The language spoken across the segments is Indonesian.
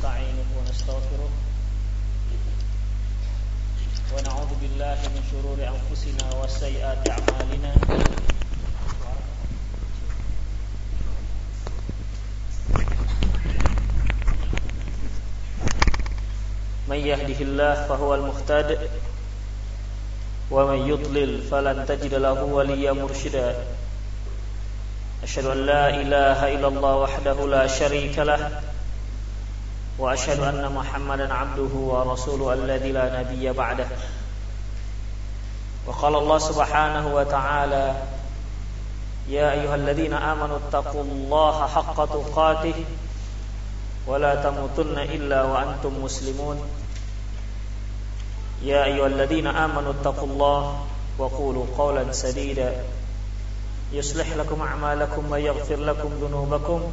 ونستعينه ونستغفره ونعوذ بالله من شرور أنفسنا وسيئات أعمالنا من يهده الله فهو المختد ومن يضلل فلن تجد له وليا مرشدا أشهد أن لا إله إلا الله وحده لا شريك له وأشهد أن محمدا عبده ورسوله الذي لا نبي بعده. وقال الله سبحانه وتعالى يا أيها الذين آمنوا اتقوا الله حق تقاته ولا تموتن إلا وأنتم مسلمون. يا أيها الذين آمنوا اتقوا الله وقولوا قولا سديدا. يصلح لكم أعمالكم ويغفر لكم ذنوبكم.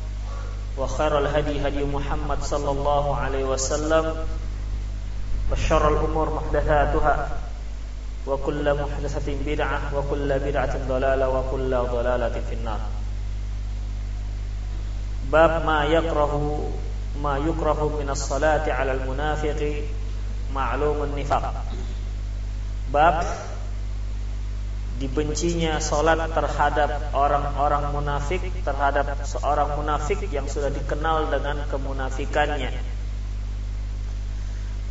وخير الهدي هدي محمد صلى الله عليه وسلم وشر الأمور محدثاتها وكل محدثة بدعة وكل بدعة ضلالة وكل ضلالة في النار. باب ما يكره ما يكره من الصلاة على المنافق معلوم النفاق. باب dibencinya solat terhadap orang-orang munafik terhadap seorang munafik yang sudah dikenal dengan kemunafikannya.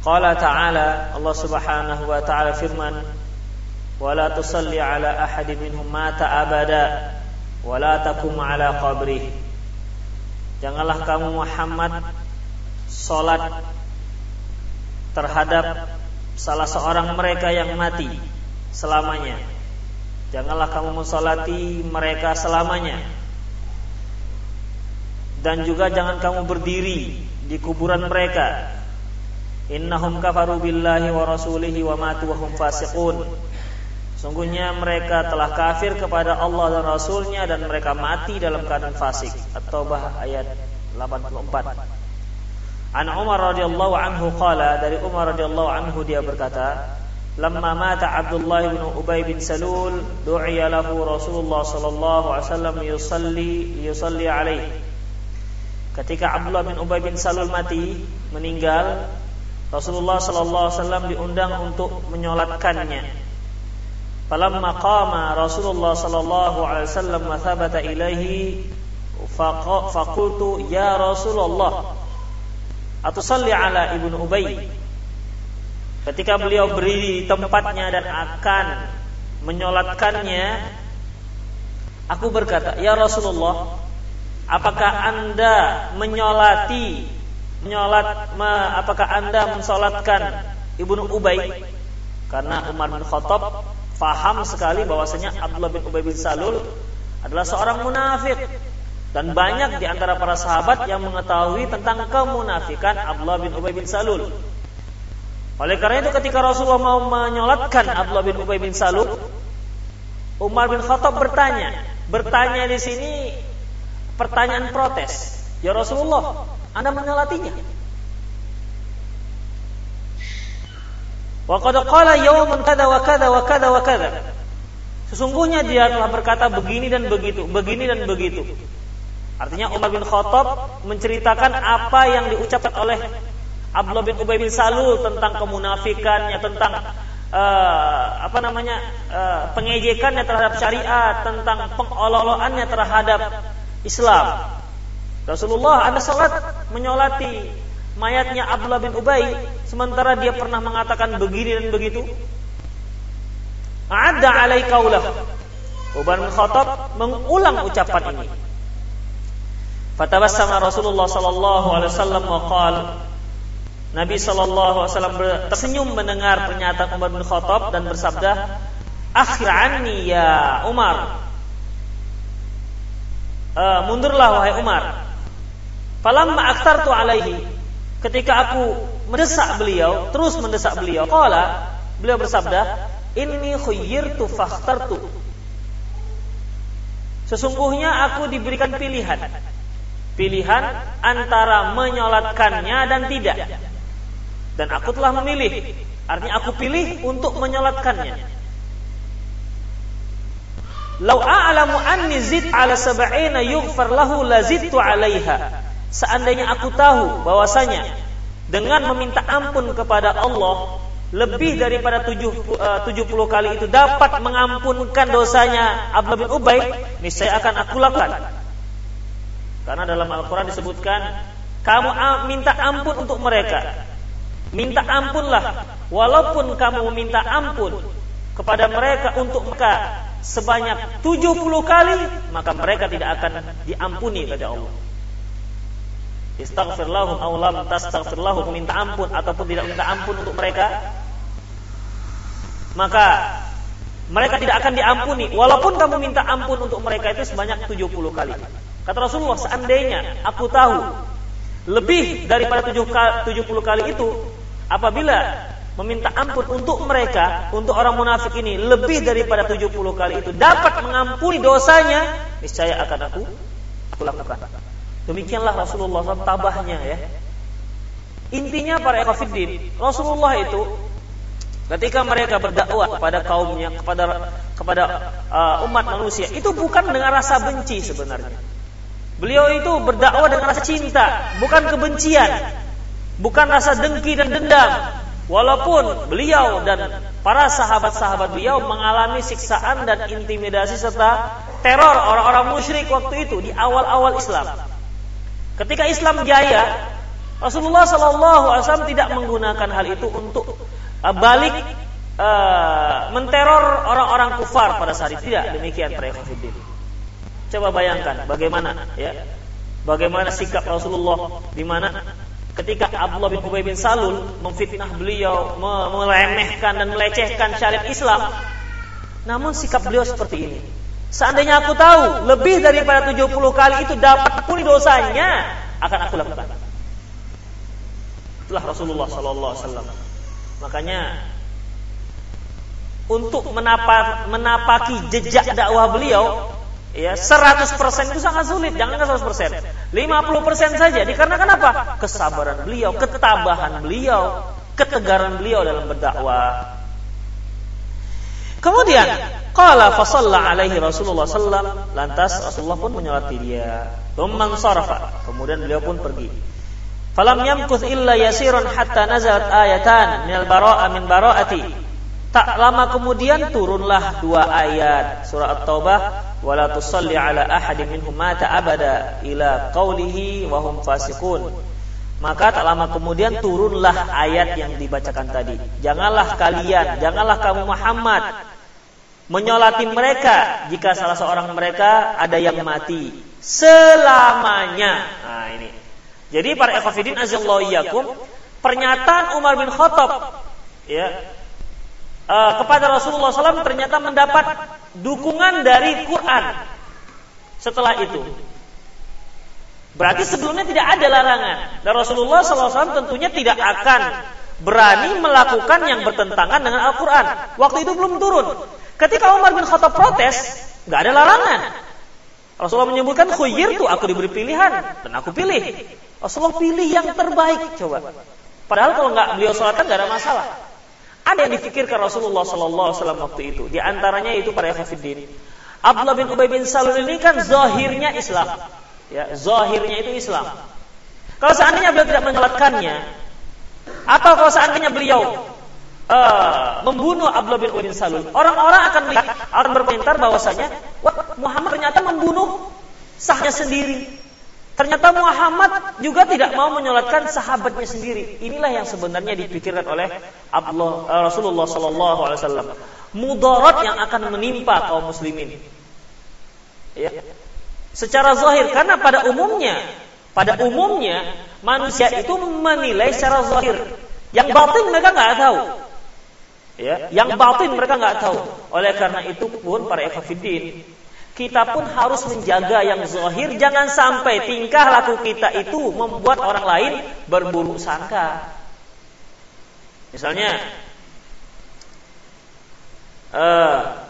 Qala ta'ala Allah Subhanahu wa ta'ala firman wala tusalli ala ahadin minhum mata abada wala takum ala qabrih. Janganlah kamu Muhammad solat terhadap salah seorang mereka yang mati selamanya. Janganlah kamu mensolati mereka selamanya Dan juga jangan kamu berdiri di kuburan mereka Innahum kafaru billahi wa rasulihi wa matu wa hum fasiqun Sungguhnya mereka telah kafir kepada Allah dan Rasulnya dan mereka mati dalam keadaan fasik. At-Taubah ayat 84. An Umar radhiyallahu anhu qala dari Umar radhiyallahu anhu dia berkata, "Lamma mata Abdullah bin Ubay bin Salul, du'iya lahu Rasulullah sallallahu alaihi wasallam yusalli yusalli alaihi." Ketika Abdullah bin Ubay bin Salul mati, meninggal, Rasulullah sallallahu alaihi wasallam diundang untuk menyolatkannya. Falamma qama Rasulullah sallallahu alaihi wasallam wa thabata ilaihi faqultu ya Rasulullah atusalli ala ibnu Ubay Ketika beliau di tempatnya dan akan menyolatkannya Aku berkata Ya Rasulullah Apakah anda menyolati Menyolat Apakah anda mensolatkan Ibnu Ubay? Karena Umar bin Khattab Faham sekali bahwasanya Abdullah bin Ubay bin Salul Adalah seorang munafik Dan banyak di antara para sahabat yang mengetahui tentang kemunafikan Abdullah bin Ubay bin Salul oleh karena itu ketika Rasulullah mau menyolatkan Abdullah bin Ubay bin Salul, Umar bin Khattab bertanya, bertanya di sini pertanyaan protes. Ya Rasulullah, Anda menyolatinya? Wa qala yawman kada wa kada wa. Sesungguhnya dia telah berkata begini dan begitu, begini dan begitu. Artinya Umar bin Khattab menceritakan apa yang diucapkan oleh Abdullah bin Ubay bin Salul tentang kemunafikannya, tentang uh, apa namanya uh, pengejekannya terhadap syariat, tentang pengolok-olokannya terhadap Islam. Rasulullah ada salat menyolati mayatnya Abdullah bin Ubay sementara dia pernah mengatakan begini dan begitu. Ada alai kaulah. Umar bin Khattab mengulang ucapan ini. Fatabassama Rasulullah sallallahu alaihi wasallam wa Nabi Shallallahu Alaihi Wasallam tersenyum mendengar pernyataan Umar bin Khattab dan bersabda, "Akhir anni ya Umar." Uh, mundurlah wahai Umar. Falamma aktartu alaihi. Ketika aku mendesak beliau, terus mendesak beliau. Qala, beliau bersabda, "Inni khuyyirtu fakhtartu." Sesungguhnya aku diberikan pilihan. Pilihan antara menyolatkannya dan tidak. Dan aku telah memilih. Artinya aku pilih untuk menyolatkannya. Lau a'lamu anni zid ala sab'ina yughfar lahu lazidtu 'alaiha. Seandainya aku tahu bahwasanya dengan meminta ampun kepada Allah lebih daripada 70, uh, 70 kali itu dapat mengampunkan dosanya Abdullah bin Ubay, niscaya akan aku lakukan. Karena dalam Al-Quran disebutkan, kamu minta ampun untuk mereka. Minta ampunlah, walaupun kamu meminta ampun kepada mereka untuk mereka sebanyak 70 kali, maka mereka tidak akan diampuni oleh Allah. Istaghfir lahum aw lam tastaghfir lahum minta ampun ataupun tidak minta ampun untuk mereka maka mereka tidak akan diampuni. Walaupun kamu minta ampun untuk mereka itu sebanyak 70 kali. Kata Rasulullah seandainya aku tahu lebih daripada 70 kali itu apabila meminta ampun untuk mereka untuk orang munafik ini lebih daripada 70 kali itu dapat mengampuni dosanya niscaya akan aku aku lakukan Demikianlah Rasulullah SAW tabahnya ya. Intinya para ekofidin, Rasulullah itu ketika mereka berdakwah kepada kaumnya, kepada kepada uh, umat manusia, itu bukan dengan rasa benci sebenarnya. Beliau itu berdakwah dengan rasa cinta, bukan kebencian, bukan rasa dengki dan dendam. Walaupun beliau dan para sahabat-sahabat beliau mengalami siksaan dan intimidasi serta teror orang-orang musyrik waktu itu di awal-awal Islam. Ketika Islam jaya, Rasulullah Shallallahu Alaihi Wasallam tidak menggunakan hal itu untuk uh, balik uh, menteror orang-orang kufar pada saat itu. Tidak demikian para Coba bayangkan bagaimana ya, bagaimana sikap Rasulullah di mana ketika Abdullah bin Ubay bin Salul memfitnah beliau, meremehkan dan melecehkan syariat Islam, namun sikap beliau seperti ini. Seandainya aku tahu lebih daripada 70 kali itu dapat puni dosanya, akan aku lakukan. Itulah Rasulullah sallallahu alaihi wasallam. Makanya untuk menapa, menapaki jejak dakwah beliau ya 100% itu sangat sulit, jangan 100%. 50% saja dikarenakan apa? Kesabaran beliau, ketabahan beliau, ketegaran beliau dalam berdakwah. Kemudian Qala fa alaihi Rasulullah sallam lantas Rasulullah pun menyolati dia. Tsumman sarafa. Kemudian beliau pun pergi. Falam yamkuth illa yasiran hatta nazalat ayatan minal bara'a min bara'ati. Tak lama kemudian turunlah dua ayat surah At-Taubah wala tusalli ala ahadin minhum mata abada ila qaulihi wa hum fasiqun. Maka tak lama kemudian turunlah ayat yang dibacakan tadi. Janganlah kalian, janganlah kamu Muhammad menyolati mereka jika salah seorang mereka ada yang mati selamanya. Nah ini. Jadi para ekafidin azallahu iyyakum, pernyataan Umar bin Khattab ya uh, kepada Rasulullah SAW ternyata mendapat dukungan dari Quran setelah itu. Berarti sebelumnya tidak ada larangan. Dan Rasulullah SAW tentunya tidak akan berani melakukan yang bertentangan dengan Al-Quran. Waktu itu belum turun. Ketika Umar bin Khattab protes, nggak ada larangan. Rasulullah menyebutkan khuyir tuh aku diberi pilihan dan aku pilih. Rasulullah pilih yang terbaik coba. Padahal kalau nggak beliau sholatkan nggak ada masalah. Ada yang difikirkan Rasulullah Sallallahu Alaihi Wasallam waktu itu. Di antaranya itu para Yafiddin. Abdullah bin Ubay bin Salul ini kan zahirnya Islam. Ya, zahirnya itu Islam. Kalau seandainya beliau tidak menyolatkannya, atau kalau seandainya beliau uh, membunuh Abdullah bin Ubay bin Salul, orang-orang akan melihat, akan berkomentar bahwasanya, Muhammad ternyata membunuh sahnya sendiri. Ternyata Muhammad juga tidak mau menyolatkan sahabatnya sendiri. Inilah yang sebenarnya dipikirkan oleh Abdullah, uh, Rasulullah Sallallahu Alaihi Wasallam. Mudarat yang akan menimpa kaum muslimin. Ya. Secara zahir, karena pada umumnya, pada umumnya manusia itu menilai secara zahir. Yang batin mereka nggak tahu. Ya, yang batin mereka nggak tahu. Oleh karena itu pun para ekafidin, kita pun harus menjaga yang zahir. Jangan sampai tingkah laku kita itu membuat orang lain berburuk sangka. Misalnya uh,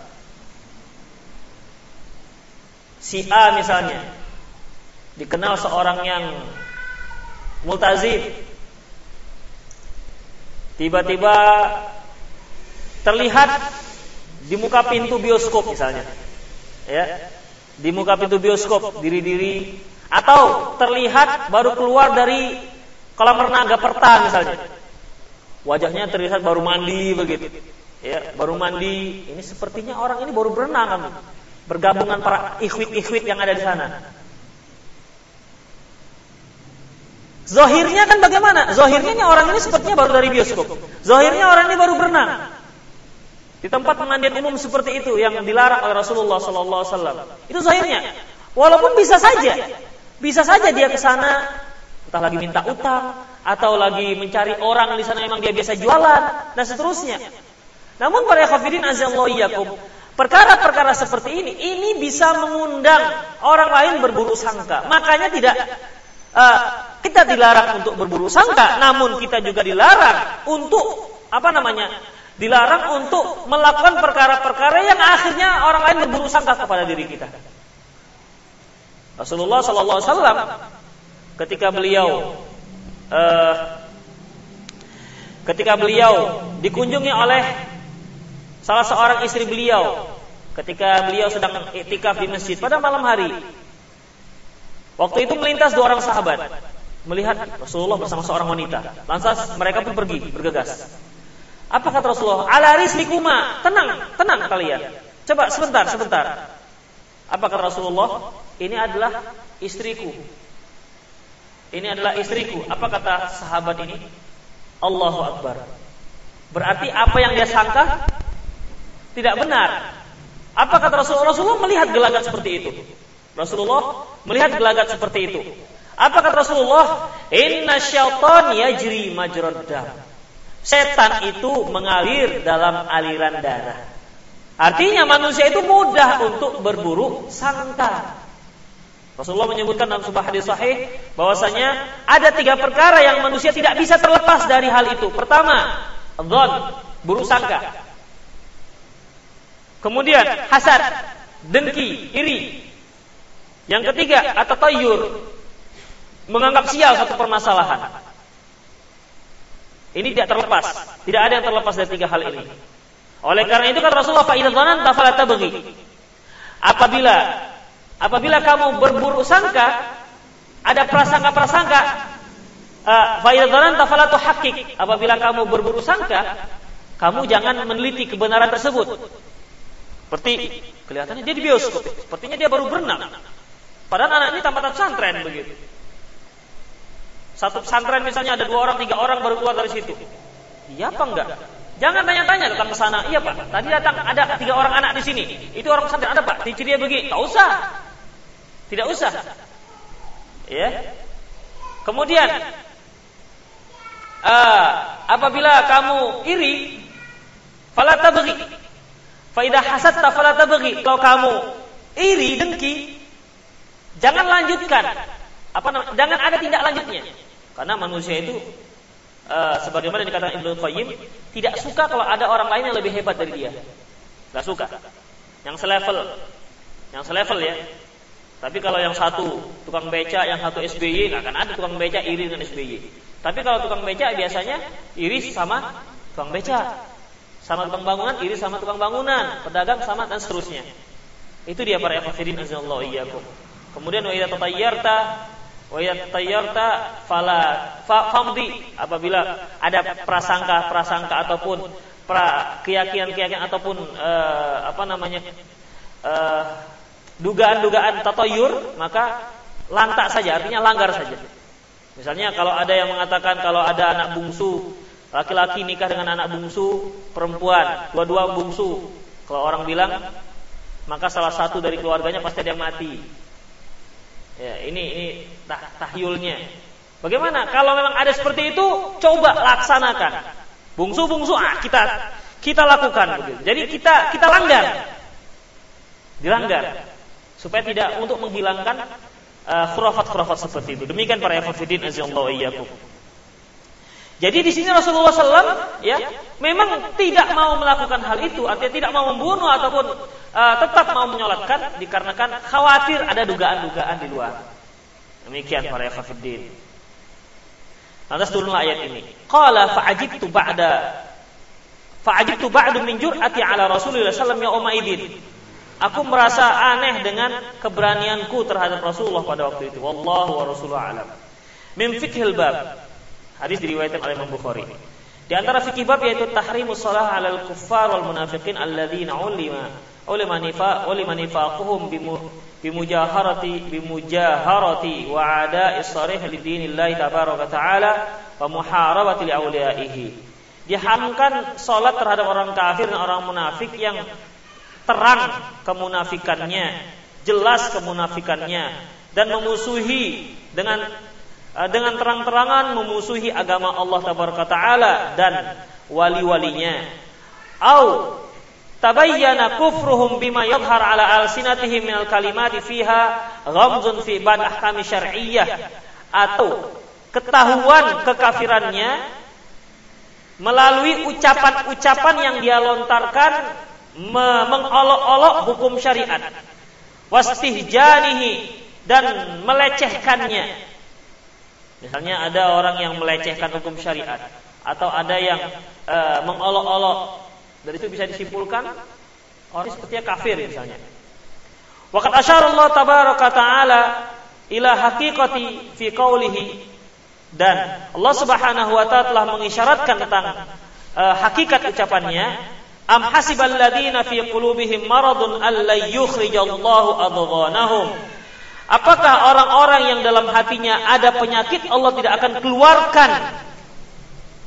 si A misalnya dikenal seorang yang multazim. Tiba-tiba terlihat di muka pintu bioskop misalnya ya di muka pintu bioskop diri-diri atau terlihat baru keluar dari kolam renang perta misalnya wajahnya terlihat baru mandi begitu ya baru mandi ini sepertinya orang ini baru berenang kan bergabungan para ikhwit-ikhwit yang ada di sana Zohirnya kan bagaimana? Zohirnya orang ini sepertinya baru dari bioskop. Zohirnya orang ini baru berenang. Di tempat pemandian umum seperti itu yang dilarang oleh Rasulullah Sallallahu Alaihi Wasallam. Itu zahirnya. Walaupun bisa saja, bisa saja dia ke sana, entah lagi minta utang, atau lagi mencari orang di sana memang dia biasa jualan, dan seterusnya. Namun para khafidin azallahu perkara-perkara seperti ini, ini bisa mengundang orang lain berburu sangka. Makanya tidak uh, kita dilarang untuk berburu sangka, namun kita juga dilarang untuk apa namanya? Dilarang untuk melakukan perkara-perkara yang akhirnya orang lain berburu sangka kepada diri kita. Rasulullah Sallallahu Alaihi Wasallam ketika beliau uh, ketika beliau dikunjungi oleh salah seorang istri beliau ketika beliau sedang iktikaf di masjid pada malam hari Waktu itu melintas dua orang sahabat melihat Rasulullah bersama seorang wanita. Lantas mereka pun pergi bergegas. Apa kata Rasulullah? Ala rislikuma. Tenang, tenang kalian. Coba sebentar, sebentar. Apa kata Rasulullah? Ini adalah istriku. Ini adalah istriku. Apa kata sahabat ini? Allahu Akbar. Berarti apa yang dia sangka tidak benar. Apa kata Rasulullah? Rasulullah melihat gelagat seperti itu. Rasulullah melihat gelagat seperti itu. Apa kata Rasulullah? Inna syaitan yajri majrad Setan itu mengalir dalam aliran darah. Artinya manusia itu mudah untuk berburu sangka. Rasulullah menyebutkan dalam sebuah hadis sahih bahwasanya ada tiga perkara yang manusia tidak bisa terlepas dari hal itu. Pertama, dhon, buruk sangka. Kemudian hasad, dengki, iri. Yang ketiga, atau tayur menganggap sial satu permasalahan. Ini tidak terlepas, tidak ada yang terlepas dari tiga hal ini. Oleh karena itu kan Rasulullah fa'idah dhanan tafala tabghi. Apabila apabila kamu berburuk sangka, ada prasangka-prasangka uh, fa'idah dhanan tafala hakik. Apabila kamu berburuk sangka, kamu jangan meneliti kebenaran tersebut. Seperti kelihatannya dia di bioskop, sepertinya dia baru berenang. Padahal anak ini tamat pesantren begitu. Satu pesantren misalnya ada dua orang, tiga orang baru keluar dari situ. Iya apa enggak? Jangan tanya-tanya datang ke sana. Iya pak. Tadi datang ada tiga orang anak di sini. Itu orang pesantren ada pak. Ciri dia begini. Tak usah. Tidak usah. Ya. Kemudian uh, apabila kamu iri, falata beri. Faidah hasad falata beri. Kalau kamu iri, dengki, Jangan lanjutkan. Apa namanya? Jangan ada tindak lanjutnya. Karena manusia itu uh, sebagaimana dikatakan Ibnu Qayyim tidak suka kalau ada orang lain yang lebih hebat dari dia. Gak suka. Yang selevel. Yang selevel ya. Tapi kalau yang satu tukang beca, yang satu SBY, nggak akan ada tukang beca iri dengan SBY. Tapi kalau tukang beca biasanya iri sama tukang beca, sama tukang bangunan iri sama tukang bangunan, pedagang sama dan seterusnya. Itu dia para ikhwatiddin azallahu iyyakum. Kemudian wa idza tatayyarta wa idza tatayyarta fala famdi apabila ada prasangka-prasangka ataupun pra keyakinan-keyakinan ataupun uh, apa namanya uh, dugaan-dugaan tatayur maka lantak saja artinya langgar saja. Misalnya kalau ada yang mengatakan kalau ada anak bungsu laki-laki nikah dengan anak bungsu perempuan, dua-dua bungsu. Kalau orang bilang maka salah satu dari keluarganya pasti yang mati. Ya, ini ini tah, tahyulnya. Bagaimana? Kalau memang ada seperti itu, coba laksanakan. Bungsu-bungsu ah kita kita lakukan. Jadi kita kita langgar. Dilanggar supaya tidak untuk menghilangkan uh, khurafat-khurafat seperti itu. Demikian para ikhwatiddin azallahu iyyakum. Jadi di sini Rasulullah SAW ya memang tidak mau melakukan hal itu, artinya tidak mau membunuh ataupun uh, tetap mau menyolatkan dikarenakan khawatir ada dugaan-dugaan di luar. Demikian para ikhwatiddin. Lantas turunlah ayat ini. Qala fa'ajibtu ba'da fa'ajibtu ba'du min jur'ati ala Rasulullah sallallahu alaihi wasallam Aku merasa aneh dengan keberanianku terhadap Rasulullah pada waktu itu. Wallahu wa rasuluhu alam. Min fikhil bab. Hadis diriwayatkan oleh Imam Bukhari. Di antara fikih bab yaitu tahrimus shalah 'alal kuffar wal munafiqin alladzina ulima ulima nifa ulima nifaquhum bimujaharati bimujaharati wa ada'i sharih lidinillahi tabaraka taala wa muharabati li awliyaihi. Diharamkan salat terhadap orang kafir dan orang munafik yang terang kemunafikannya, jelas kemunafikannya dan memusuhi dengan dengan terang-terangan memusuhi agama Allah taala dan wali-walinya. Au tabayyana kufruhum bima yadhhar ala alsinatihim minal kalimati fiha ghamzun fi ban ahkami syar'iyyah. Atau ketahuan kekafirannya melalui ucapan-ucapan yang dia lontarkan mengolok-olok hukum syariat. Wastihjanihi dan melecehkannya Misalnya ada orang yang melecehkan hukum syariat atau ada yang e, mengolok-olok. Dari itu bisa disimpulkan orang sepertinya kafir misalnya. Waqad asyara Allah tabaraka taala ila haqiqati fi qawlihi dan Allah Subhanahu wa taala telah mengisyaratkan tentang e, hakikat ucapannya am hasibal ladina fi qulubihim maradun alla yukhrijallahu adghanahum Apakah orang-orang yang dalam hatinya ada penyakit Allah tidak akan keluarkan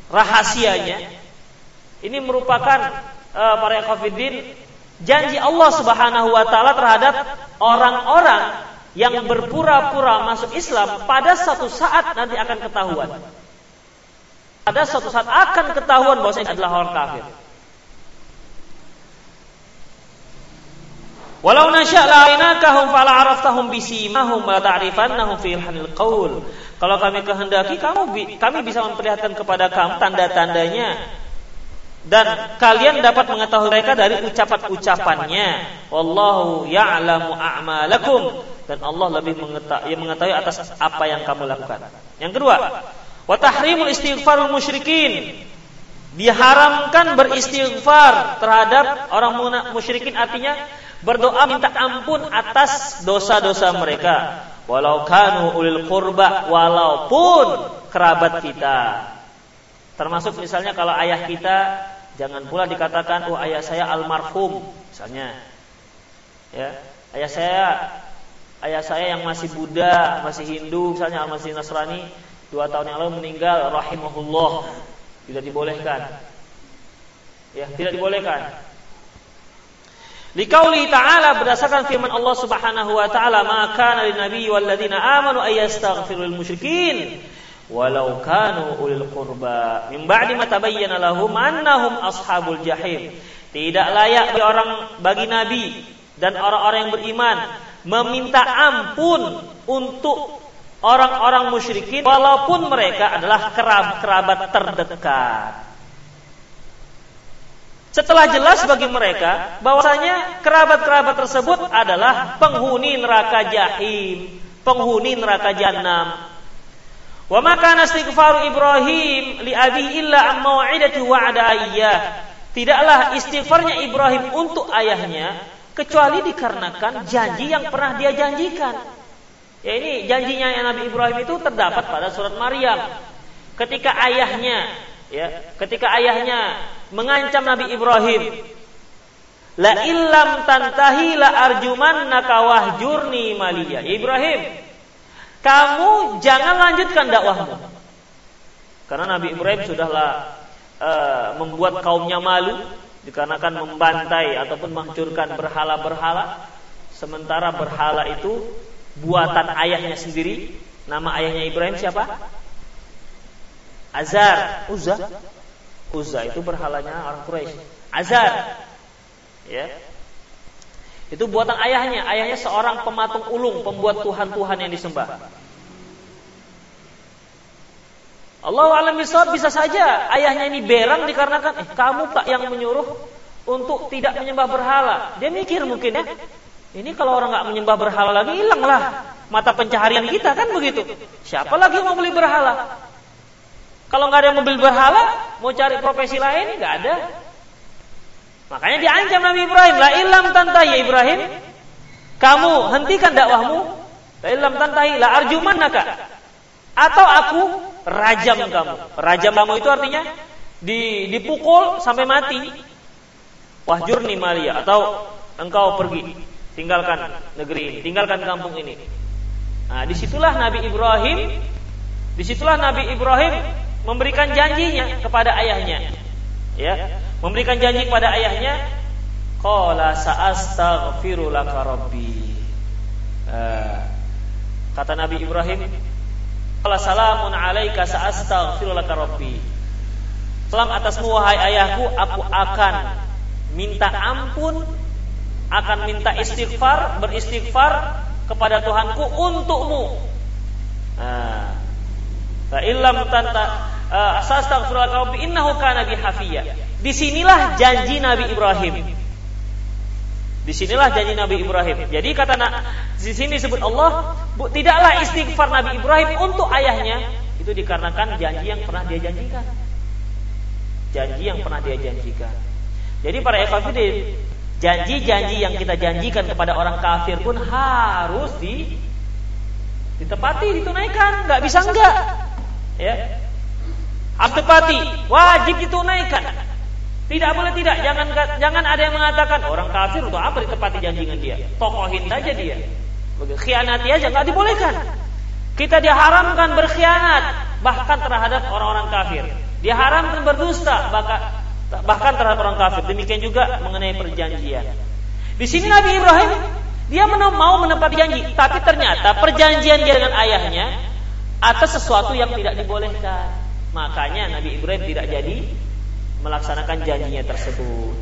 rahasianya? Ini merupakan uh, para kafirin janji Allah Subhanahu wa taala terhadap orang-orang yang berpura-pura masuk Islam pada satu saat nanti akan ketahuan. Pada suatu saat akan ketahuan bahwa ini adalah orang kafir. Walau nasya la'inakahum fala araftahum bisimahum wa ta'rifannahum fi hanil qaul. Kalau kami kehendaki kamu kami bisa memperlihatkan kepada kamu tanda-tandanya dan kalian dapat mengetahui mereka dari ucapan-ucapannya. Wallahu ya'lamu a'malakum dan Allah lebih mengetahui, mengetahui atas apa yang kamu lakukan. Yang kedua, wa tahrimul istighfarul musyrikin. Diharamkan beristighfar terhadap orang musyrikin artinya berdoa minta ampun atas dosa-dosa mereka. Walau kanu ulil qurba walaupun kerabat kita. Termasuk misalnya kalau ayah kita jangan pula dikatakan oh ayah saya almarhum misalnya. Ya ayah saya ayah saya yang masih Buddha masih Hindu misalnya masih Nasrani dua tahun yang lalu meninggal rahimahullah. Tidak dibolehkan. Ya tidak dibolehkan Likauli ta'ala berdasarkan firman Allah Subhanahu wa taala, "Maka nabi nabi walladzina amanu ayastaghfirul musyrikin walau kanu ulil qurba min ba'di ma tabayyana lahum annahum ashabul jahim." Tidak layak bagi orang bagi nabi dan orang-orang yang beriman meminta ampun untuk orang-orang musyrikin walaupun mereka adalah kerabat terdekat. Setelah jelas bagi mereka bahwasanya kerabat-kerabat tersebut adalah penghuni neraka jahim, penghuni neraka jahanam. Wa maka istighfaru Ibrahim li abi illa mau'idati wa'ada ayyah. Tidaklah istighfarnya Ibrahim untuk ayahnya kecuali dikarenakan janji yang pernah dia janjikan. Ya ini janjinya Nabi Ibrahim itu terdapat pada surat Maryam. Ketika ayahnya ya, ketika ayahnya mengancam Nabi Ibrahim. La illam tantahi la arjuman nakawahjurni maliya. Ya Ibrahim, kamu jangan lanjutkan dakwahmu. Karena Nabi Ibrahim sudahlah uh, membuat kaumnya malu dikarenakan membantai ataupun menghancurkan berhala-berhala. Sementara berhala itu buatan ayahnya sendiri. Nama ayahnya Ibrahim siapa? Azar, Uzza. Uzza itu berhalanya orang Quraisy. Azar. Ya. Itu buatan ayahnya. Ayahnya seorang pematung ulung, pembuat tuhan-tuhan yang disembah. Allah alam bisa bisa saja ayahnya ini berang dikarenakan eh kamu tak yang menyuruh untuk tidak menyembah berhala. Dia mikir mungkin ya, ini kalau orang nggak menyembah berhala lagi hilanglah mata pencaharian kita kan begitu. Siapa lagi mau beli berhala? Kalau nggak ada beli berhala, mau cari profesi lain nggak ada. Makanya diancam Nabi Ibrahim, la ilam tantai ya Ibrahim, kamu hentikan dakwahmu, la ilam tantai la arjumannaka. Atau aku rajam kamu. Rajam kamu itu artinya dipukul sampai mati. Wahjurni malia atau engkau pergi, tinggalkan negeri ini, tinggalkan kampung ini. Nah, di situlah Nabi Ibrahim, di situlah Nabi Ibrahim memberikan janjinya kepada ayahnya. Ya, memberikan janji kepada ayahnya, qala sa'astaghfiru laka rabbi. Uh, kata Nabi Ibrahim, qala salamun alaika sa'astaghfiru laka rabbi. Salam atasmu wahai ayahku, aku akan minta ampun, akan minta istighfar, beristighfar kepada Tuhanku untukmu. Nah, astaghfirullah innahu kana bi hafiya. Di sinilah janji Nabi Ibrahim. Di sinilah janji Nabi Ibrahim. Jadi kata nak di sini disebut Allah, bu, tidaklah istighfar Nabi Ibrahim untuk ayahnya itu dikarenakan janji yang pernah dia janjikan. Janji yang pernah dia janjikan. Jadi para ekafidin, janji-janji yang kita janjikan kepada orang kafir pun harus di ditepati, ditunaikan, nggak bisa enggak. Ya, Abtepati wajib ditunaikan. Tidak boleh tidak. Jangan jangan ada yang mengatakan orang kafir untuk apa ditepati janjian dia. Tokohin saja dia. Khianati aja nggak dibolehkan. Kita diharamkan berkhianat bahkan terhadap orang-orang kafir. Diharamkan berdusta bahkan bahkan terhadap orang kafir. Demikian juga mengenai perjanjian. Di sini Nabi Ibrahim dia mau menepati janji, tapi ternyata perjanjian dia dengan ayahnya atas sesuatu yang tidak dibolehkan. Makanya Nabi Ibrahim tidak jadi melaksanakan janjinya tersebut.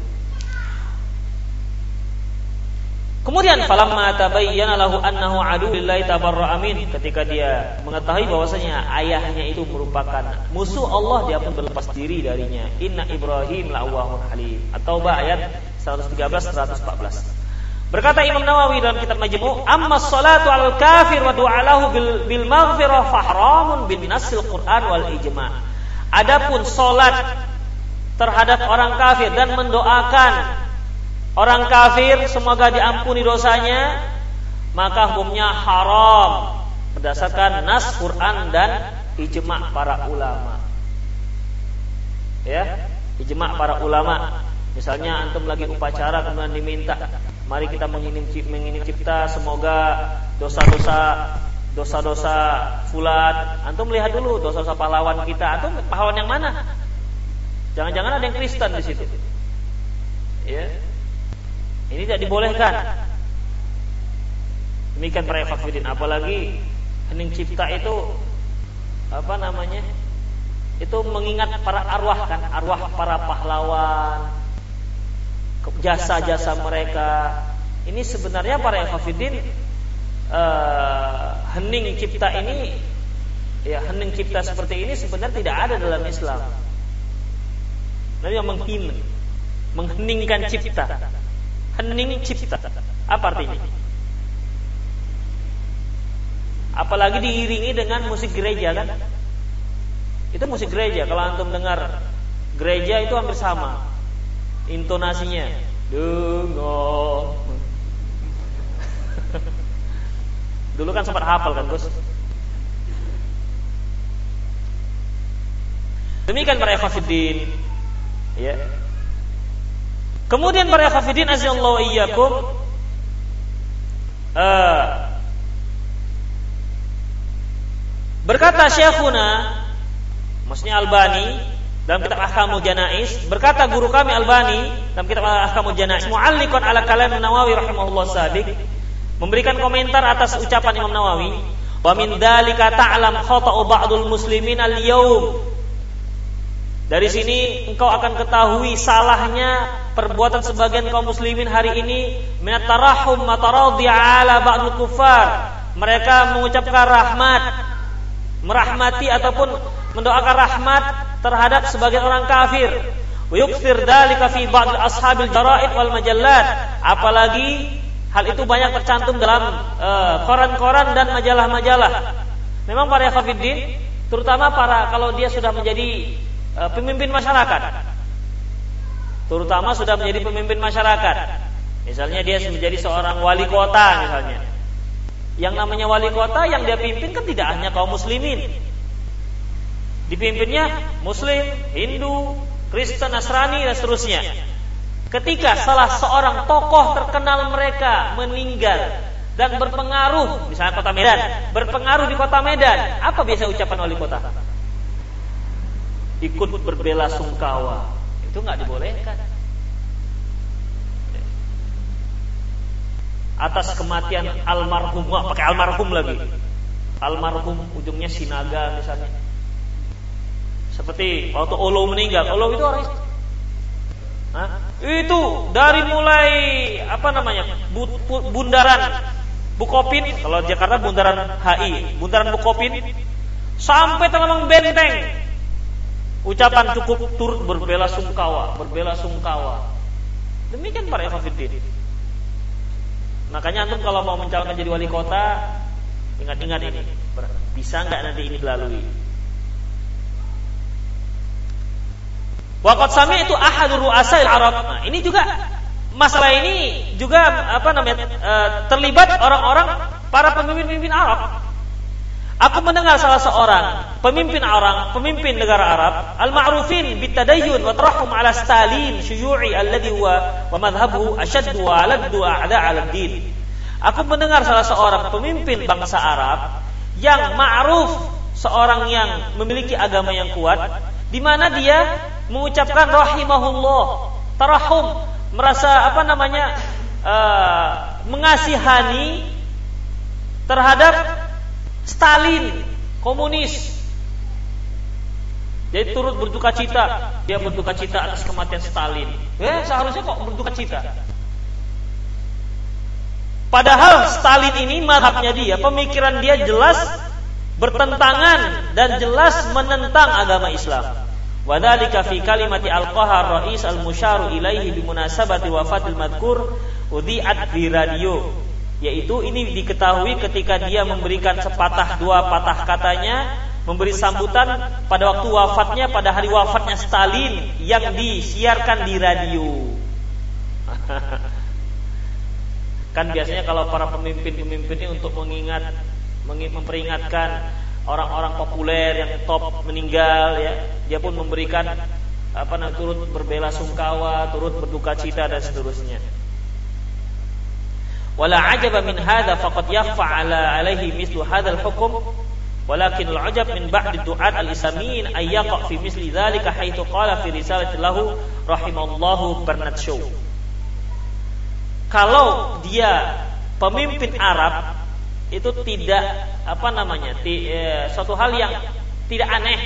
Kemudian falamma tabayyana lahu annahu adu lillahi tabarra amin ketika dia mengetahui bahwasanya ayahnya itu merupakan musuh Allah dia pun berlepas diri darinya. Inna Ibrahim la'awwahun halim. At-Taubah ayat 113 114. Berkata Imam Nawawi dalam kitab Majmu', "Amma salatu 'alal kafir wa du'alahu bil, bil maghfirah fahramun bin nasil Qur'an wal ijma'." Adapun salat terhadap orang kafir dan mendoakan orang kafir semoga diampuni dosanya, maka hukumnya haram berdasarkan nas Quran dan ijma' para ulama. Ya, ijma' para ulama. Misalnya antum lagi upacara kemudian diminta Mari kita mengirim cipta semoga dosa-dosa dosa-dosa fulan. Antum melihat dulu dosa-dosa pahlawan kita. Antum pahlawan yang mana? Jangan-jangan ada yang Kristen di situ. Ya. Ini tidak dibolehkan. Demikian para fakfirin apalagi hening cipta itu apa namanya? Itu mengingat para arwah kan, arwah para pahlawan, jasa-jasa mereka. Ini sebenarnya para hafidin uh, hening cipta ini ya hening cipta seperti ini sebenarnya tidak ada dalam Islam. Nabi yang menghin, mengheningkan cipta. Hening cipta. Apa artinya? Apalagi diiringi dengan musik gereja kan? Itu musik gereja. Kalau antum dengar gereja itu hampir sama intonasinya. Dengar dulu kan sempat hafal kan Gus? Demikian para ikhwatiddin ya. Kemudian para ikhwatiddin azallahu iyyakum. Uh, berkata syekhuna maksudnya Albani dalam kitab Ahkamul Janais berkata guru kami Albani dalam kitab Ahkamul Janais ala kalam Nawawi rahimahullah sabiq memberikan komentar atas ucapan Imam Nawawi wa min dzalika ta'lam khata'u ba'dul muslimin al-yaum dari sini engkau akan ketahui salahnya perbuatan sebagian kaum muslimin hari ini minat tarahum mataradi ala ba'dul kufar mereka mengucapkan rahmat merahmati ataupun mendoakan rahmat terhadap sebagian orang kafir. Yukfir dalika fi ba'd ashabil jara'id wal majallat. Apalagi hal itu banyak tercantum dalam eh, koran-koran uh, dan majalah-majalah. Memang para kafirin, terutama para kalau dia sudah menjadi uh, pemimpin masyarakat. Terutama sudah menjadi pemimpin masyarakat. Misalnya dia menjadi seorang wali kota misalnya. Yang namanya wali kota yang dia pimpin kan tidak hanya kaum muslimin. Dipimpinnya muslim, Hindu, Kristen, Nasrani dan seterusnya. Ketika salah seorang tokoh terkenal mereka meninggal dan berpengaruh, misalnya kota Medan, berpengaruh di kota Medan, apa biasa ucapan wali kota? Ikut berbela sungkawa. Itu nggak dibolehkan. Atas kematian almarhum, pakai almarhum lagi. Almarhum ujungnya sinaga misalnya seperti waktu Olo meninggal. Olo itu orang Hah? Itu dari mulai apa namanya? bundaran Bukopin, kalau Jakarta bundaran HI, bundaran Bukopin sampai Talemang Benteng. Ucapan cukup turut berbela sungkawa, berbela sungkawa. Demikian para ikhwatiddin. Makanya antum kalau mau mencalonkan jadi wali kota, ingat-ingat ini. Bisa nggak nanti ini dilalui? Waqat sami itu ahadur ru'asail Arab. Nah, ini juga masalah ini juga apa namanya uh, terlibat orang-orang para pemimpin-pemimpin Arab. Aku mendengar salah seorang pemimpin orang, pemimpin negara Arab, al-ma'rufin bitadayyun wa tarahum ala Stalin syuyu'i alladhi huwa wa madhhabuhu ashaddu wa aladdu a'da 'ala din. Aku mendengar salah seorang pemimpin bangsa Arab yang ma'ruf, seorang yang memiliki agama yang kuat, di mana dia mengucapkan rahimahullah, tarahum, merasa apa namanya uh, mengasihani terhadap Stalin, komunis. Jadi turut berduka cita, dia berduka cita atas kematian Stalin. Eh, seharusnya kok berduka cita. Padahal Stalin ini madhabnya dia, pemikiran dia jelas bertentangan dan jelas menentang agama Islam. Wadhalika fi kalimati alqaha rais al-musyaru ilaihi bimunasabati wafatil madkur udhi'at di radio. Yaitu ini diketahui ketika dia memberikan sepatah dua patah katanya memberi sambutan pada waktu wafatnya pada hari wafatnya Stalin yang disiarkan di radio. Kan biasanya kalau para pemimpin-pemimpin ini untuk mengingat memperingatkan orang-orang populer yang top meninggal ya. Dia pun memberikan apa namanya turut berbela sungkawa turut berduka cita dan seterusnya. Wala ajaba min hadha faqad yakhfa ala alaihi mislu hadzal hukm walakin al-ajab min ba'd du'at al-isamin ay yaqa fi misli dhalika haitsu qala fi risalati lahu rahimallahu Bernard Shaw. Kalau dia pemimpin Arab itu tidak apa namanya ti, e, suatu hal yang tidak aneh.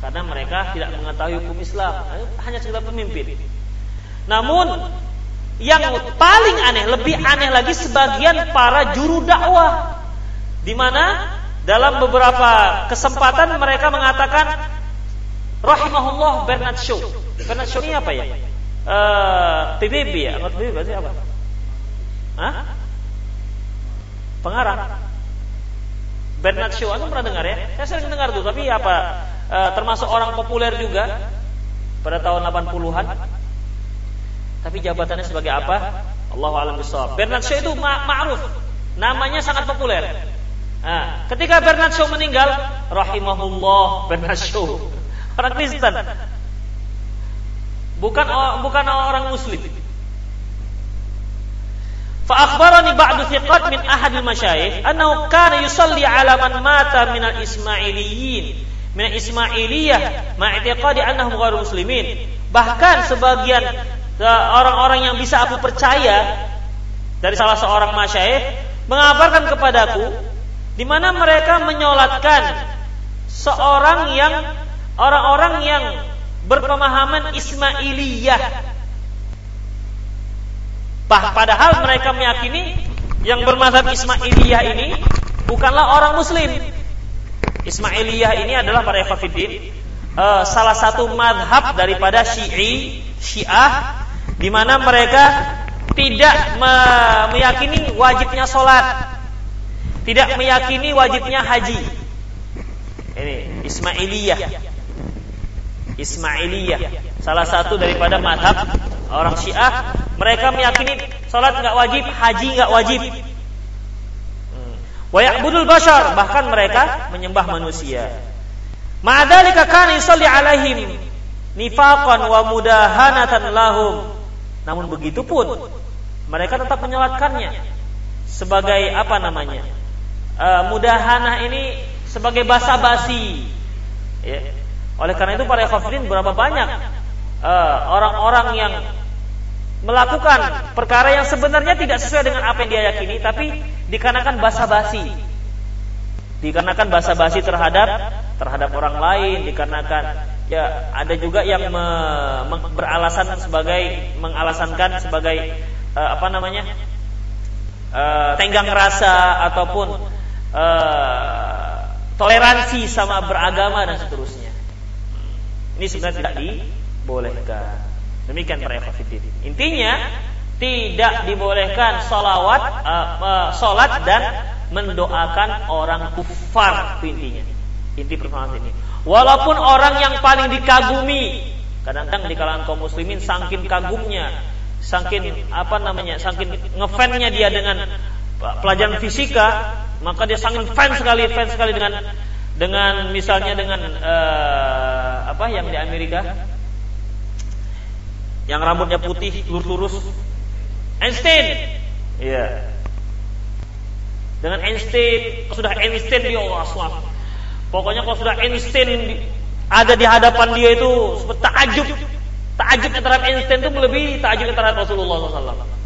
Karena mereka tidak mengetahui hukum Islam. Hanya sekedar pemimpin. Namun yang paling aneh lebih aneh lagi sebagian para juru dakwah. Di mana dalam beberapa kesempatan mereka mengatakan rahimahullah Bernard Shaw. Bernard Shaw ini apa ya? Uh, eh, PBB ya? PBB apa? Hah? Pengarang. Bernard Shaw, anda pernah dengar ya? Saya sering dengar tuh, tapi apa? E, termasuk orang populer juga pada tahun 80-an. Tapi jabatannya sebagai apa? Allah alam bisawab. Bernard Shaw itu ma'ruf. Namanya sangat populer. Nah, ketika Bernard Shaw meninggal, rahimahullah Bernard Shaw. Orang Kristen. Bukan bukan orang muslim. Fa akhbarani ba'du thiqat min ahadil masyayikh annahu kana yusalli ala man mata min al ismailiyin, min al-Ismailiyah ma'tiqadi annahum ghairu muslimin. Bahkan sebagian e, orang-orang yang bisa aku percaya dari salah seorang masyayikh mengabarkan kepadaku di mana mereka menyolatkan seorang yang orang-orang yang berpemahaman Ismailiyah Bah, padahal mereka meyakini yang bermazhab Ismailiyah ini bukanlah orang muslim. Ismailiyah ini adalah para ikhwatiddin uh, salah satu madhab daripada Syi'i, Syiah di mana mereka tidak me meyakini wajibnya sholat, tidak meyakini wajibnya haji. Ini Ismailiyah. Ismailiyah, salah satu daripada madhab orang Syiah, mereka meyakini sholat nggak wajib, haji nggak wajib. Wa ya'budul bashar, bahkan mereka menyembah manusia. Ma'adalika kana yusalli alaihim nifaqan wa mudahanatan lahum. Namun begitu pun mereka tetap menyolatkannya sebagai apa namanya? Uh, mudahanah ini sebagai basa-basi. Ya. Oleh karena itu para kafirin berapa banyak orang-orang uh, yang melakukan perkara yang sebenarnya tidak sesuai dengan apa yang dia yakini tapi dikarenakan basa-basi. Dikarenakan basa-basi terhadap terhadap orang lain dikarenakan ya ada juga yang me, me, beralasan sebagai mengalasankan sebagai uh, apa namanya uh, tenggang rasa ataupun uh, toleransi sama beragama dan seterusnya. Ini sebenarnya tidak dibolehkan Demikian para. Intinya tidak dibolehkan salawat, uh, uh, salat dan mendoakan orang kufar intinya. Inti permasalahan ini. Walaupun orang yang paling dikagumi, kadang-kadang di kalangan kaum muslimin saking kagumnya, saking apa namanya, saking ngefansnya dia dengan pelajaran fisika, maka dia sangat fans sekali, fans sekali dengan dengan misalnya dengan uh, apa yang di Amerika yang rambutnya putih lurus-lurus. Einstein. Iya. Dengan Einstein sudah Einstein dia Allah SWT pokoknya kalau sudah Einstein ada di hadapan dia itu seperti takjub. Takjub terhadap Einstein itu melebihi takjub terhadap Rasulullah SAW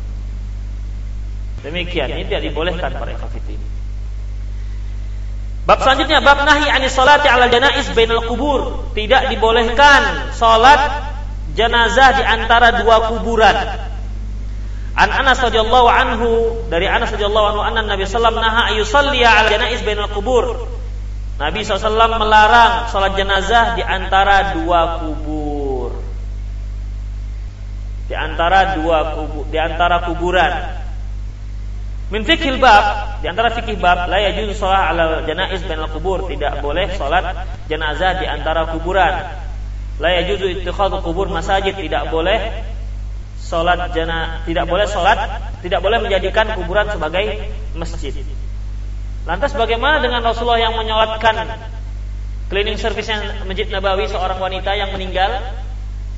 demikian ini tidak dibolehkan para ikhwatiddin Bab selanjutnya bab nahi anis salati ala janais bainal kubur. Tidak dibolehkan salat jenazah di antara dua kuburan. An Anas radhiyallahu anhu dari Anas radhiyallahu anhu anna Nabi sallallahu naha ayusalli al janaiz bainal kubur. Nabi SAW melarang salat jenazah di antara dua kubur. Di antara dua kubur, di antara kuburan. Min fikhil bab, di antara fikih bab, la yajuzu salat ala janaiz bainal kubur, tidak boleh salat jenazah di antara kuburan. La yajuzu ittikhadhu kubur masajid tidak boleh salat jana tidak boleh salat tidak boleh menjadikan kuburan sebagai masjid. Lantas bagaimana dengan Rasulullah yang menyolatkan cleaning service yang Masjid Nabawi seorang wanita yang meninggal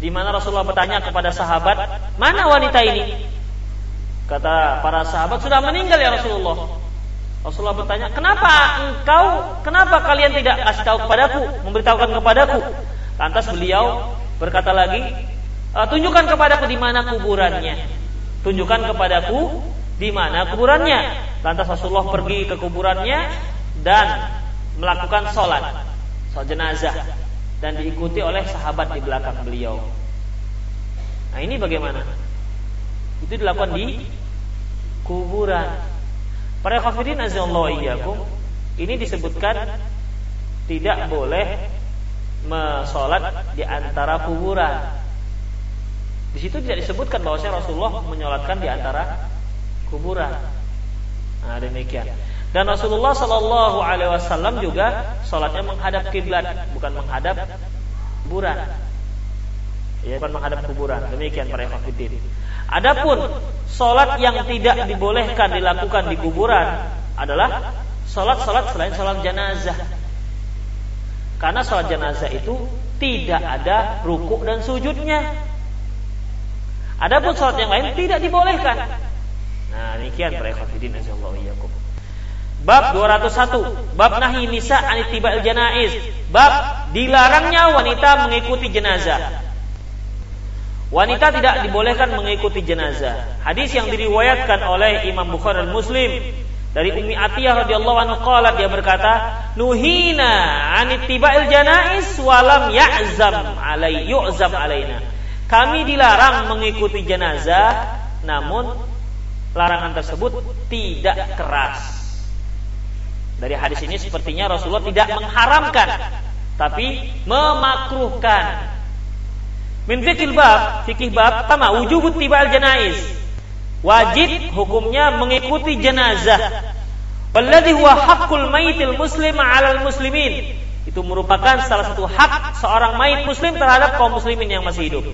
di mana Rasulullah bertanya kepada sahabat, "Mana wanita ini?" Kata para sahabat, "Sudah meninggal ya Rasulullah." Rasulullah bertanya, "Kenapa engkau, kenapa kalian tidak kasih tahu kepadaku, memberitahukan kepadaku?" Lantas beliau berkata lagi, e, tunjukkan kepadaku di mana kuburannya. Tunjukkan kepadaku di mana kuburannya. Lantas Rasulullah pergi ke kuburannya dan melakukan sholat, sholat jenazah dan diikuti oleh sahabat di belakang beliau. Nah ini bagaimana? Itu dilakukan di kuburan. Para kafirin iyyakum ini disebutkan tidak boleh mesolat di antara kuburan. Di situ tidak disebutkan bahwa Rasulullah menyolatkan di antara kuburan. Nah, demikian. Dan Rasulullah Shallallahu Alaihi Wasallam juga sholatnya menghadap kiblat, bukan menghadap kuburan. Ya, bukan menghadap kuburan. Demikian para ikhwatiddin. Adapun sholat yang tidak dibolehkan dilakukan di kuburan adalah sholat-sholat selain sholat jenazah. Karena sholat jenazah itu tidak ada rukuk dan sujudnya. Adapun sholat yang lain tidak dibolehkan. Nah, demikian para ikhwatiddin iyyakum. Bab 201, bab nahi nisa anitiba'il janaiz. Bab dilarangnya wanita mengikuti jenazah. Wanita tidak dibolehkan mengikuti jenazah. Hadis yang diriwayatkan oleh Imam Bukhari dan Muslim dari Ummi Atiyah radhiyallahu anhu qalat dia berkata, "Nuhina an ittiba'il janais walam ya'zam alai yu'zam alaina." Kami dilarang mengikuti jenazah namun larangan tersebut tidak keras. Dari hadis ini sepertinya Rasulullah tidak mengharamkan tapi memakruhkan. Min fikih bab, fikih bab pertama wujub tibal janais. Wajib hukumnya mengikuti jenazah. Walladhi huwa haqqul maitil muslim 'alal muslimin. Itu merupakan salah satu hak seorang mayit muslim terhadap kaum muslimin yang masih hidup.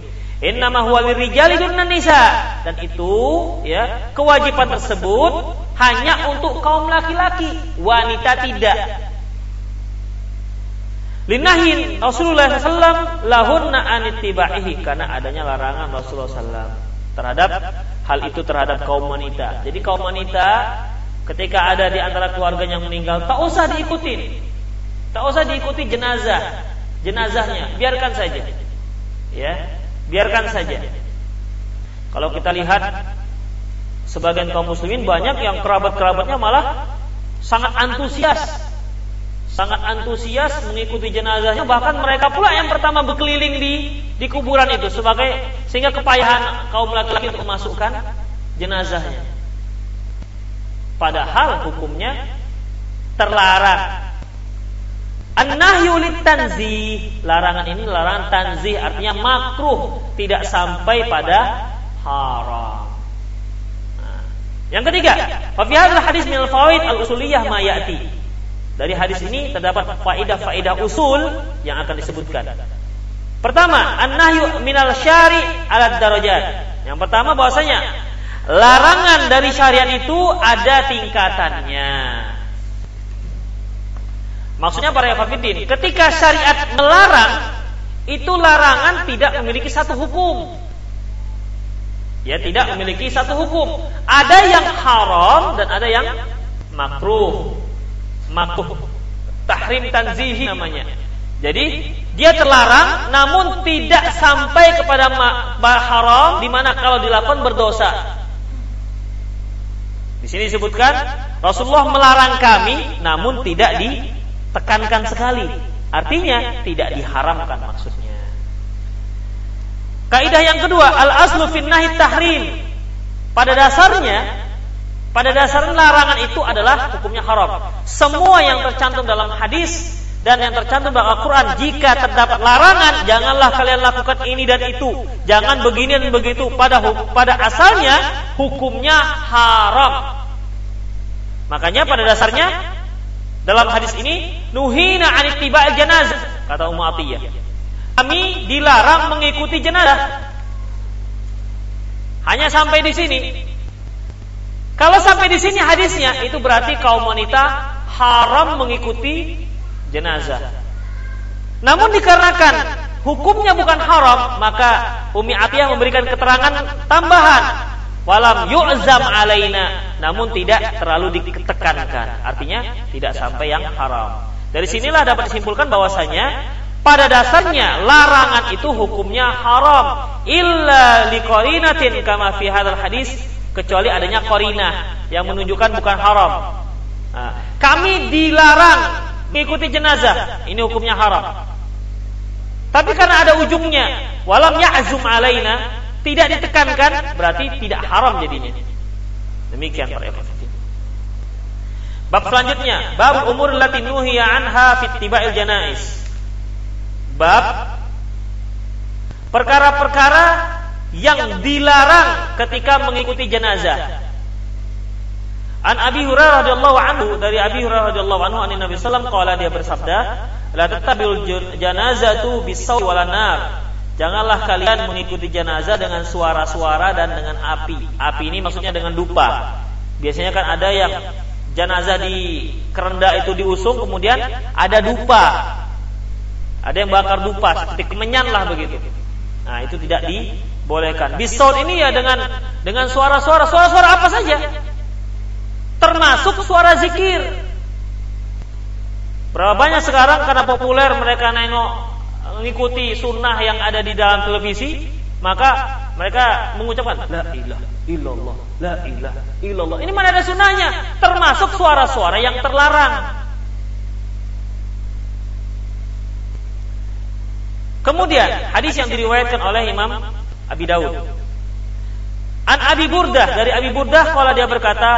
Innama huwa lirijali dunnan nisa dan itu ya kewajiban tersebut hanya untuk kaum laki-laki, wanita tidak. Linahin Rasulullah SAW lahunna anitibaihi karena adanya larangan Rasulullah SAW terhadap hal itu terhadap kaum wanita. Jadi kaum wanita ketika ada di antara keluarga yang meninggal tak usah diikuti, tak usah diikuti jenazah, jenazahnya biarkan saja, ya biarkan saja. Kalau kita lihat sebagian kaum muslimin banyak yang kerabat-kerabatnya malah sangat antusias sangat antusias mengikuti jenazahnya bahkan mereka pula yang pertama berkeliling di di kuburan itu sebagai sehingga kepayahan kaum laki-laki untuk memasukkan jenazahnya padahal hukumnya terlarang An-nahyu. Larangan ini larangan tanzih artinya makruh, tidak sampai pada haram. Nah, yang ketiga, fi hadis min al-fawaid al-usuliyah ma ya'ti. Dari hadis ini terdapat faidah-faidah usul yang akan disebutkan. Pertama, an-nahyu minal syari ala darajat. Yang pertama bahwasanya larangan dari syariat itu ada tingkatannya. Maksudnya para yafakiddin, ketika syariat melarang, itu larangan tidak memiliki satu hukum. Ya tidak memiliki satu hukum. Ada yang haram dan ada yang makruh. Makruh. Tahrim tanzihi namanya. Jadi dia terlarang namun tidak sampai kepada haram di mana kalau dilakukan berdosa. Di sini disebutkan Rasulullah melarang kami namun tidak di tekankan sekali. Artinya tidak diharamkan maksudnya. Kaidah yang kedua, al aslu fin tahrim. Pada dasarnya, pada dasar larangan itu adalah hukumnya haram. Semua yang tercantum dalam hadis dan yang tercantum dalam Al-Quran jika terdapat larangan janganlah kalian lakukan ini dan itu jangan begini dan begitu pada pada asalnya hukumnya haram makanya pada dasarnya dalam hadis ini, nuhina anittiba janazah, kata Ummu Atiyah. Kami dilarang mengikuti jenazah. Hanya sampai di sini. Kalau sampai di sini hadisnya, itu berarti kaum wanita haram mengikuti jenazah. Namun dikarenakan hukumnya bukan haram, maka Umi Atiyah memberikan keterangan tambahan. Walam yu'zam alaina. Namun tidak terlalu ditekankan. Artinya tidak sampai yang haram. Dari sinilah dapat disimpulkan bahwasanya pada dasarnya larangan itu hukumnya haram. Illa liqarinatin kama fi hadzal hadis kecuali adanya qarinah yang menunjukkan bukan haram. nah, kami dilarang mengikuti jenazah. ini hukumnya haram. tapi karena ada ujungnya walam ya'zum alaina tidak ditekankan berarti tidak haram jadinya. Demikian para. Bab selanjutnya, bab umur lati nuhiya anha fit tiba'il janais. Bab perkara-perkara yang dilarang ketika mengikuti jenazah. An Abi Hurairah radhiyallahu anhu dari Abi Hurairah radhiyallahu anhu an Nabi alaihi wasallam dia bersabda, la tattabil janazatu bisaw wala nar Janganlah kalian mengikuti jenazah dengan suara-suara dan dengan api. Api ini maksudnya dengan dupa. Biasanya kan ada yang jenazah di kerenda itu diusung kemudian ada dupa. Ada yang bakar dupa seperti kemenyan lah begitu. Nah, itu tidak dibolehkan. Bisaut ini ya dengan dengan suara-suara, suara-suara apa saja. Termasuk suara zikir. Berapa banyak sekarang karena populer mereka nengok mengikuti sunnah yang ada di dalam televisi, maka mereka mengucapkan la ilaha illallah, la ilaha illallah. Ini mana ada sunnahnya? Termasuk suara-suara yang terlarang. Kemudian hadis yang diriwayatkan oleh Imam Abi Daud. An Abi Burdah dari Abi Burdah kalau dia berkata,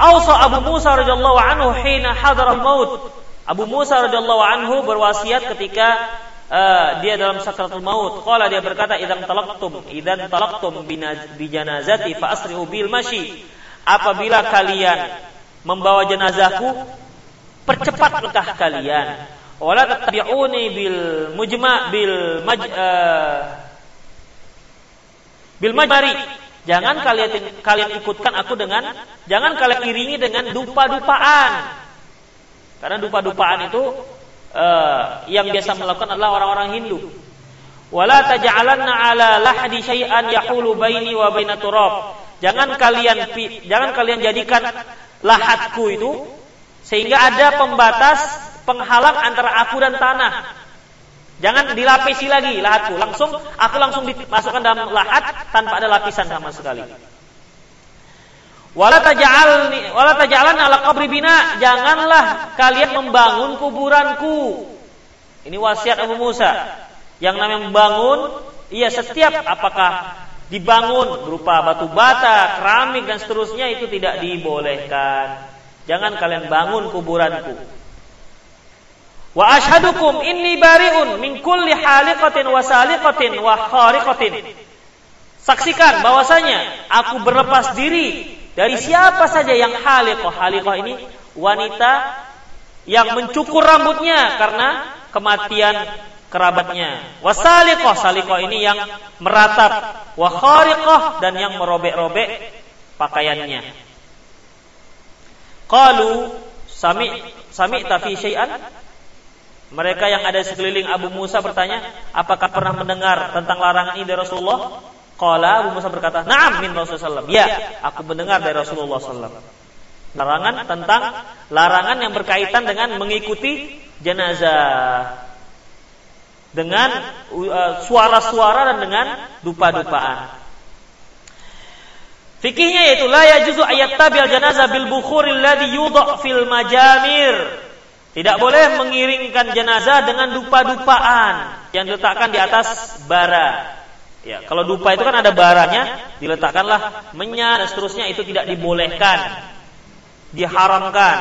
Ausa Abu Musa radhiyallahu anhu hina hadara maut. Abu Musa radhiyallahu anhu berwasiat ketika uh, dia dalam sakratul maut. Qala dia berkata, "Idzan talaqtum, idzan talaqtum bi janazati fa asri'u bil mashi." Apabila kalian membawa jenazahku, percepatlah kalian. Wala tattabi'uni bil mujma' bil maj uh, bil majmari Jangan kalian kalian ikutkan aku dengan jangan kalian iringi dengan dupa-dupaan. Karena dupa-dupaan itu uh, yang biasa melakukan adalah orang-orang Hindu. Wala taj'alanna ala lahdi syai'an yahulu baini wa baina turab. Jangan kalian jangan kalian jadikan lahatku itu sehingga ada pembatas penghalang antara aku dan tanah. Jangan dilapisi lagi lahatku. Langsung aku langsung dimasukkan dalam lahat tanpa ada lapisan sama sekali. Wala taj'alni wala ala qabri bina. Janganlah kalian membangun kuburanku. Ini wasiat Abu Musa. Yang namanya membangun, iya setiap apakah dibangun berupa batu bata, keramik dan seterusnya itu tidak dibolehkan. Jangan kalian bangun kuburanku. Wa ashadukum inni bari'un min kulli haliqatin wa saliqatin wa khariqatin. Saksikan bahwasanya aku berlepas diri dari siapa saja yang haliqah. Haliqah ini wanita yang mencukur rambutnya karena kematian kerabatnya. Wa saliqah, ini yang meratap. Wa khariqah dan yang merobek-robek pakaiannya. Qalu sami sami tafi syai'an mereka yang ada di sekeliling Abu Musa bertanya, apakah pernah mendengar tentang larangan ini dari Rasulullah? Qala Abu Musa berkata, "Na'am min Rasulullah SAW." Ya, aku mendengar dari Rasulullah SAW. Larangan tentang larangan yang berkaitan dengan mengikuti jenazah. Dengan uh, suara-suara dan dengan dupa-dupaan. Fikihnya yaitu la yajuzu ayat tabil janazah bil bukhuril ladhi yudha fil majamir tidak boleh mengiringkan jenazah dengan dupa-dupaan yang diletakkan di atas bara. Ya, kalau dupa itu kan ada baranya, diletakkanlah menyan dan seterusnya itu tidak dibolehkan. Diharamkan.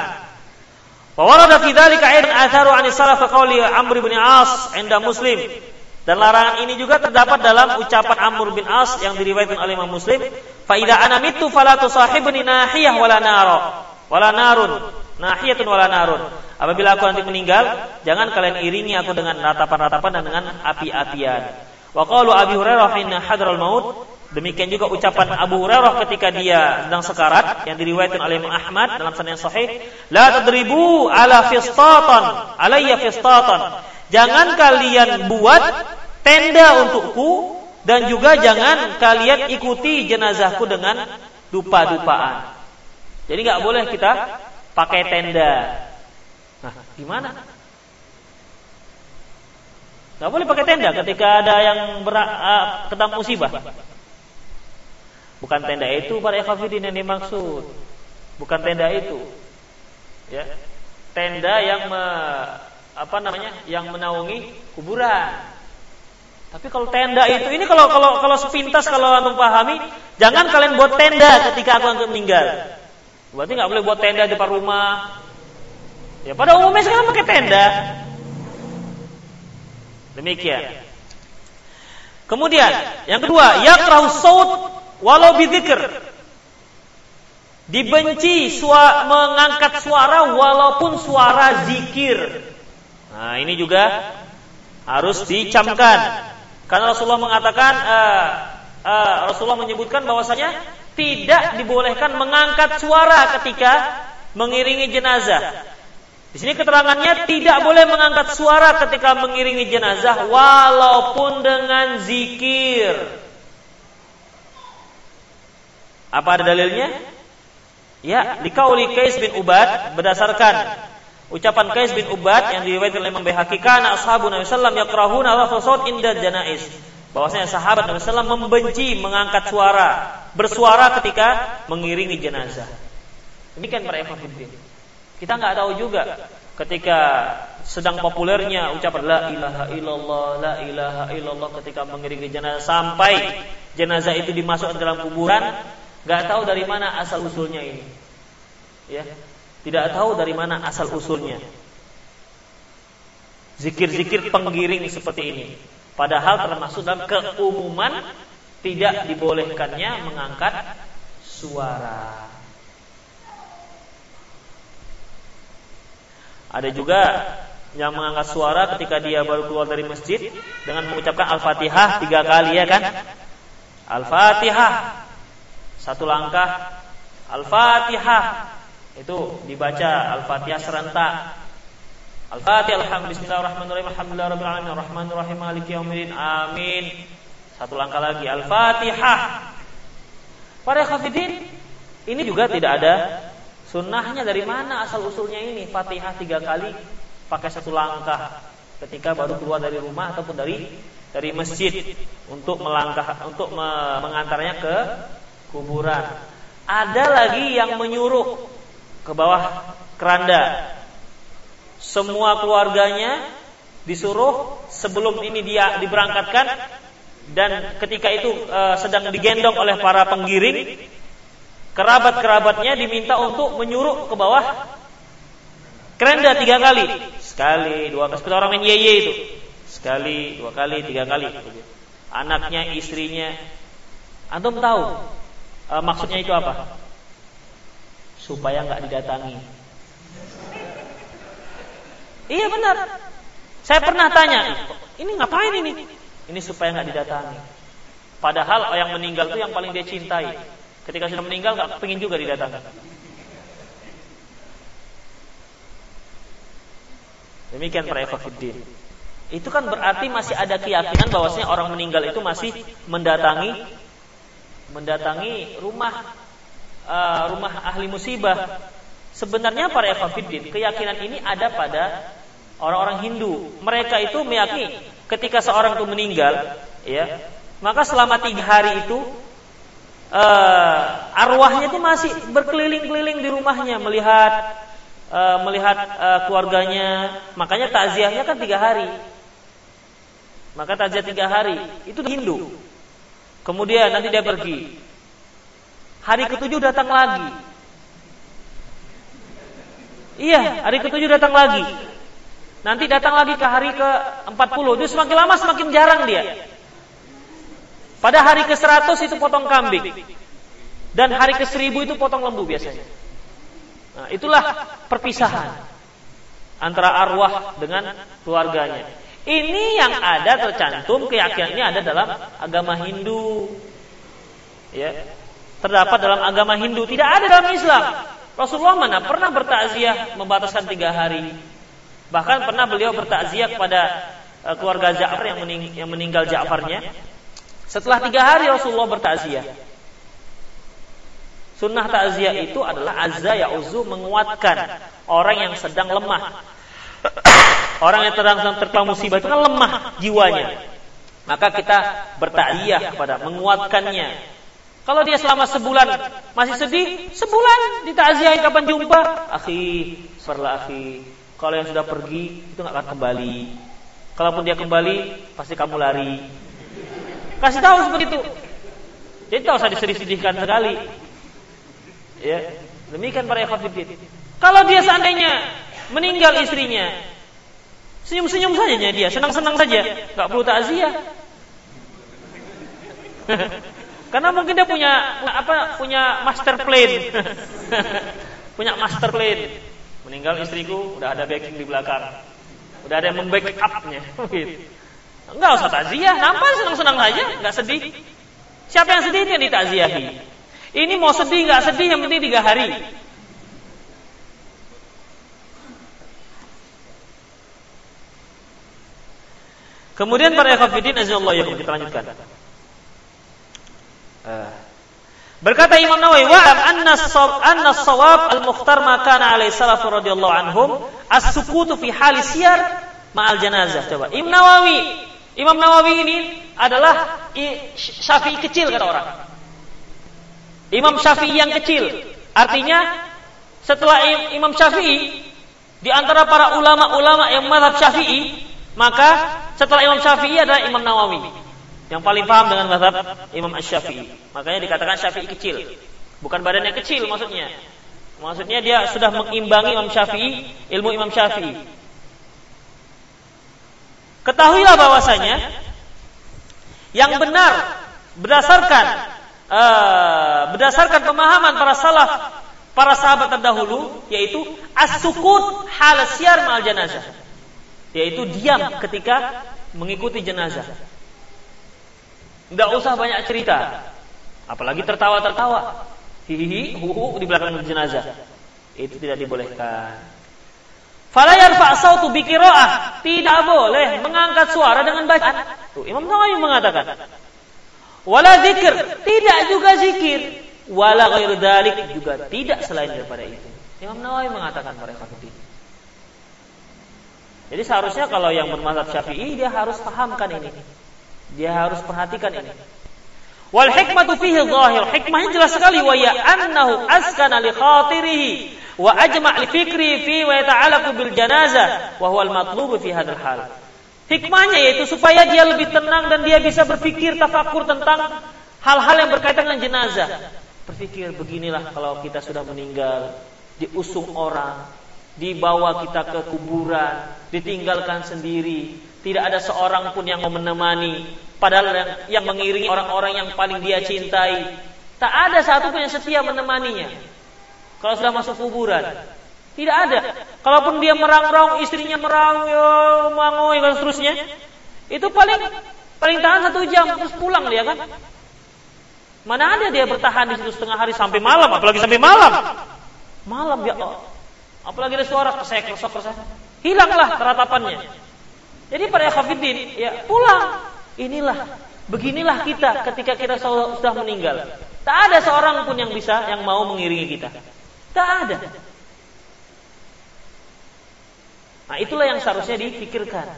Wa warada fi dzalika aidan atharu 'an salaf qawli Amr bin As 'inda Muslim. Dan larangan ini juga terdapat dalam ucapan Amr bin As yang diriwayatkan oleh Imam Muslim, "Fa idza ana mitu fala tusahibni nahiyah wala naro, wala narun." Nahiyatun wala narun. Apabila aku nanti meninggal, jangan kalian iringi aku dengan ratapan-ratapan dan dengan api-apian. Wa qalu Abi Hurairah hina hadral maut. Demikian juga ucapan Abu Hurairah ketika dia sedang sekarat yang diriwayatkan oleh Imam Ahmad dalam sanad yang sahih, la tadribu ala fistatan, alayya fistatan. Jangan kalian buat tenda untukku dan juga jangan kalian ikuti jenazahku dengan dupa-dupaan. Jadi nggak boleh kita pakai tenda. Nah, gimana? Gak boleh pakai tenda ketika ada yang ber, uh, ketemu musibah. Bukan tenda itu para ikhwafidin yang dimaksud. Bukan tenda itu. Ya. Tenda yang me, apa namanya? Yang menaungi kuburan. Tapi kalau tenda itu ini kalau kalau kalau sepintas kalau antum pahami, jangan kalian buat tenda ketika aku akan meninggal. Berarti nggak boleh buat tenda di depan rumah. Ya pada umumnya sekarang pakai tenda. Demikian. Kemudian yang kedua, yakrahu saut walau bidzikr. Dibenci suara, mengangkat suara walaupun suara zikir. Nah, ini juga harus dicamkan. Karena Rasulullah mengatakan uh, uh, Rasulullah menyebutkan bahwasanya tidak dibolehkan mengangkat suara ketika mengiringi jenazah. Di sini keterangannya tidak boleh mengangkat suara ketika mengiringi jenazah walaupun dengan zikir. Apa ada dalilnya? Ya, likauli Kais bin Ubad berdasarkan ucapan Kais bin Ubad yang diriwayatkan oleh Imam Baihaqi kana ashabun Nabi wasallam yakrahuna rafasat inda janais bahwasanya sahabat Nabi SAW membenci mengangkat suara, bersuara ketika mengiringi jenazah. Demikian para ikhwatiddin. Kita nggak tahu juga ketika sedang populernya ucapan la ilaha illallah, la ilaha illallah ketika mengiringi jenazah sampai jenazah itu dimasukkan dalam kuburan, nggak tahu dari mana asal usulnya ini. ya tidak tahu dari mana asal usulnya. Zikir-zikir penggiring seperti ini. Padahal termasuk dalam keumuman tidak dibolehkannya mengangkat suara. Ada juga yang mengangkat suara ketika dia baru keluar dari masjid dengan mengucapkan Al-Fatihah tiga kali ya kan? Al-Fatihah. Satu langkah Al-Fatihah. Itu dibaca Al-Fatihah serentak. Al-Fatihah Alhamdulillah Bismillahirrahmanirrahim Alhamdulillah Amin. Satu langkah lagi Al-Fatihah. Para khafidin Ini juga tidak ada Sunnahnya dari mana asal usulnya ini? Fatihah tiga kali pakai satu langkah ketika baru keluar dari rumah ataupun dari dari masjid untuk melangkah untuk me, mengantarnya ke kuburan. Ada lagi yang menyuruh ke bawah keranda. Semua keluarganya disuruh sebelum ini dia diberangkatkan dan ketika itu e, sedang digendong oleh para penggiring kerabat-kerabatnya diminta untuk menyuruh ke bawah kerenda tiga kali. Sekali, dua kali. Seperti orang main yeye itu. Sekali, dua kali, tiga kali. Anaknya, istrinya. Antum tahu e, maksudnya itu apa? Supaya nggak didatangi. Iya benar. Saya pernah tanya, ini ngapain ini? Ini supaya nggak didatangi. Padahal yang meninggal itu yang paling dia cintai. Ketika sudah meninggal nggak pengen juga didatangi. Demikian para ikhwatiddin. Itu kan berarti masih ada keyakinan bahwasanya orang meninggal itu masih mendatangi mendatangi rumah uh, rumah ahli musibah. Sebenarnya para ikhwatiddin, keyakinan ini ada pada orang-orang Hindu. Mereka itu meyakini ketika seorang itu meninggal, ya, maka selama tiga hari itu uh, arwahnya itu masih berkeliling-keliling di rumahnya melihat uh, melihat uh, keluarganya. Makanya takziahnya kan tiga hari. Maka takziah tiga hari itu Hindu. Kemudian nanti dia pergi. Hari ketujuh datang lagi. Iya, hari ketujuh datang lagi. Nanti datang lagi ke hari ke 40. Dia semakin lama semakin jarang dia. Pada hari ke-100 itu potong kambing. Dan hari ke-1000 itu potong lembu biasanya. Nah, itulah perpisahan antara arwah dengan keluarganya. Ini yang ada tercantum keyakinannya ada dalam agama Hindu. Ya. Terdapat dalam agama Hindu, tidak ada dalam Islam. Rasulullah mana pernah bertakziah membataskan tiga hari. Bahkan pernah beliau bertakziah kepada eh, keluarga Ja'far yang, mening yang meninggal Ja'farnya setelah tiga hari Rasulullah bertakziah. Sunnah takziah itu adalah azza ya uzu menguatkan orang yang sedang lemah. Orang yang sedang tertimpa musibah itu kan lemah jiwanya. Maka kita bertakziah kepada menguatkannya. Kalau dia selama sebulan masih sedih, sebulan ditakziahi kapan jumpa? Akhi, sarla akhi. Kalau yang sudah pergi itu nggak akan kembali. Kalaupun dia kembali, pasti kamu lari. Kasih tahu seperti itu. Jadi tak usah disedih-sedihkan sekali. Ya, demikian para ikhwatiddin. Kalau dia seandainya meninggal istrinya, senyum-senyum saja dia, senang-senang saja, nggak perlu takziah. Karena mungkin dia punya apa? Punya master plan. punya master plan. Meninggal istriku, udah ada backing di belakang. Udah ada yang membackup-nya. Gitu. Enggak usah takziah, nampak senang-senang saja, enggak sedih. Siapa yang sedih yang ditakziahi. Ini mau sedih enggak sedih yang penting tiga hari. Kemudian para ikhwatiddin azallahu ya kita lanjutkan. Uh. Berkata Imam Nawawi, "Wa'lam anna anna sawab al-mukhtar ma kana alaihi salaf radhiyallahu anhum as-sukutu fi hali siyar ma'al janazah." Coba. Imam Nawawi Imam Nawawi ini adalah Syafi'i kecil kata orang. Imam Syafi'i yang kecil. Artinya setelah Imam Syafi'i di antara para ulama-ulama yang mazhab Syafi'i, maka setelah Imam Syafi'i adalah Imam Nawawi yang paling paham dengan mazhab Imam Asy-Syafi'i. Makanya dikatakan Syafi'i kecil. Bukan badannya kecil maksudnya. Maksudnya dia sudah mengimbangi Imam Syafi'i, ilmu Imam Syafi'i. Ketahuilah bahwasanya yang benar berdasarkan uh, berdasarkan pemahaman para salaf, para sahabat terdahulu yaitu as-sukut hal siar mal jenazah. Yaitu diam ketika mengikuti jenazah. Tidak usah banyak cerita. Apalagi tertawa-tertawa. Hihihi, huhu di belakang jenazah. Itu tidak dibolehkan. Falayar sautu bikiroah tidak boleh mengangkat suara dengan bacaan. Tuh Imam Nawawi mengatakan. Wala zikir tidak juga zikir. Wala ghair dalik juga tidak selain daripada itu. Imam Nawawi mengatakan mereka begitu. Jadi seharusnya kalau yang bermazhab Syafi'i dia harus pahamkan ini. Dia harus perhatikan ini. Wal hikmatu fihi zahir. Hikmahnya jelas sekali wa ya annahu askana li khatirihi wa ajma' li fikri fi wa yata'alaqu bil janazah wa huwa al matlubu fi hadzal hal. Hikmahnya yaitu supaya dia lebih tenang dan dia bisa berpikir tafakur tentang hal-hal yang berkaitan dengan jenazah. Berpikir beginilah kalau kita sudah meninggal, diusung orang, dibawa kita ke kuburan, ditinggalkan sendiri, tidak ada seorang pun yang mau menemani, padahal yang, yang mengiringi orang-orang yang paling dia cintai. Tak ada satu pun yang setia menemaninya. Kalau sudah masuk kuburan, tidak ada. Kalaupun dia merang-rang, istrinya merang, ya, mangoy dan seterusnya, itu paling paling tahan satu jam terus pulang dia kan. Mana ada dia bertahan di situ setengah hari sampai malam, apalagi sampai malam. Malam ya Allah. Apalagi ada suara kesek kesek kesek. Hilanglah keratapannya. Jadi para khafidin, ya pulang. Inilah, beginilah kita ketika kita sudah meninggal. Tak ada seorang pun yang bisa yang mau mengiringi kita. Tak ada. Nah, itulah yang seharusnya dipikirkan.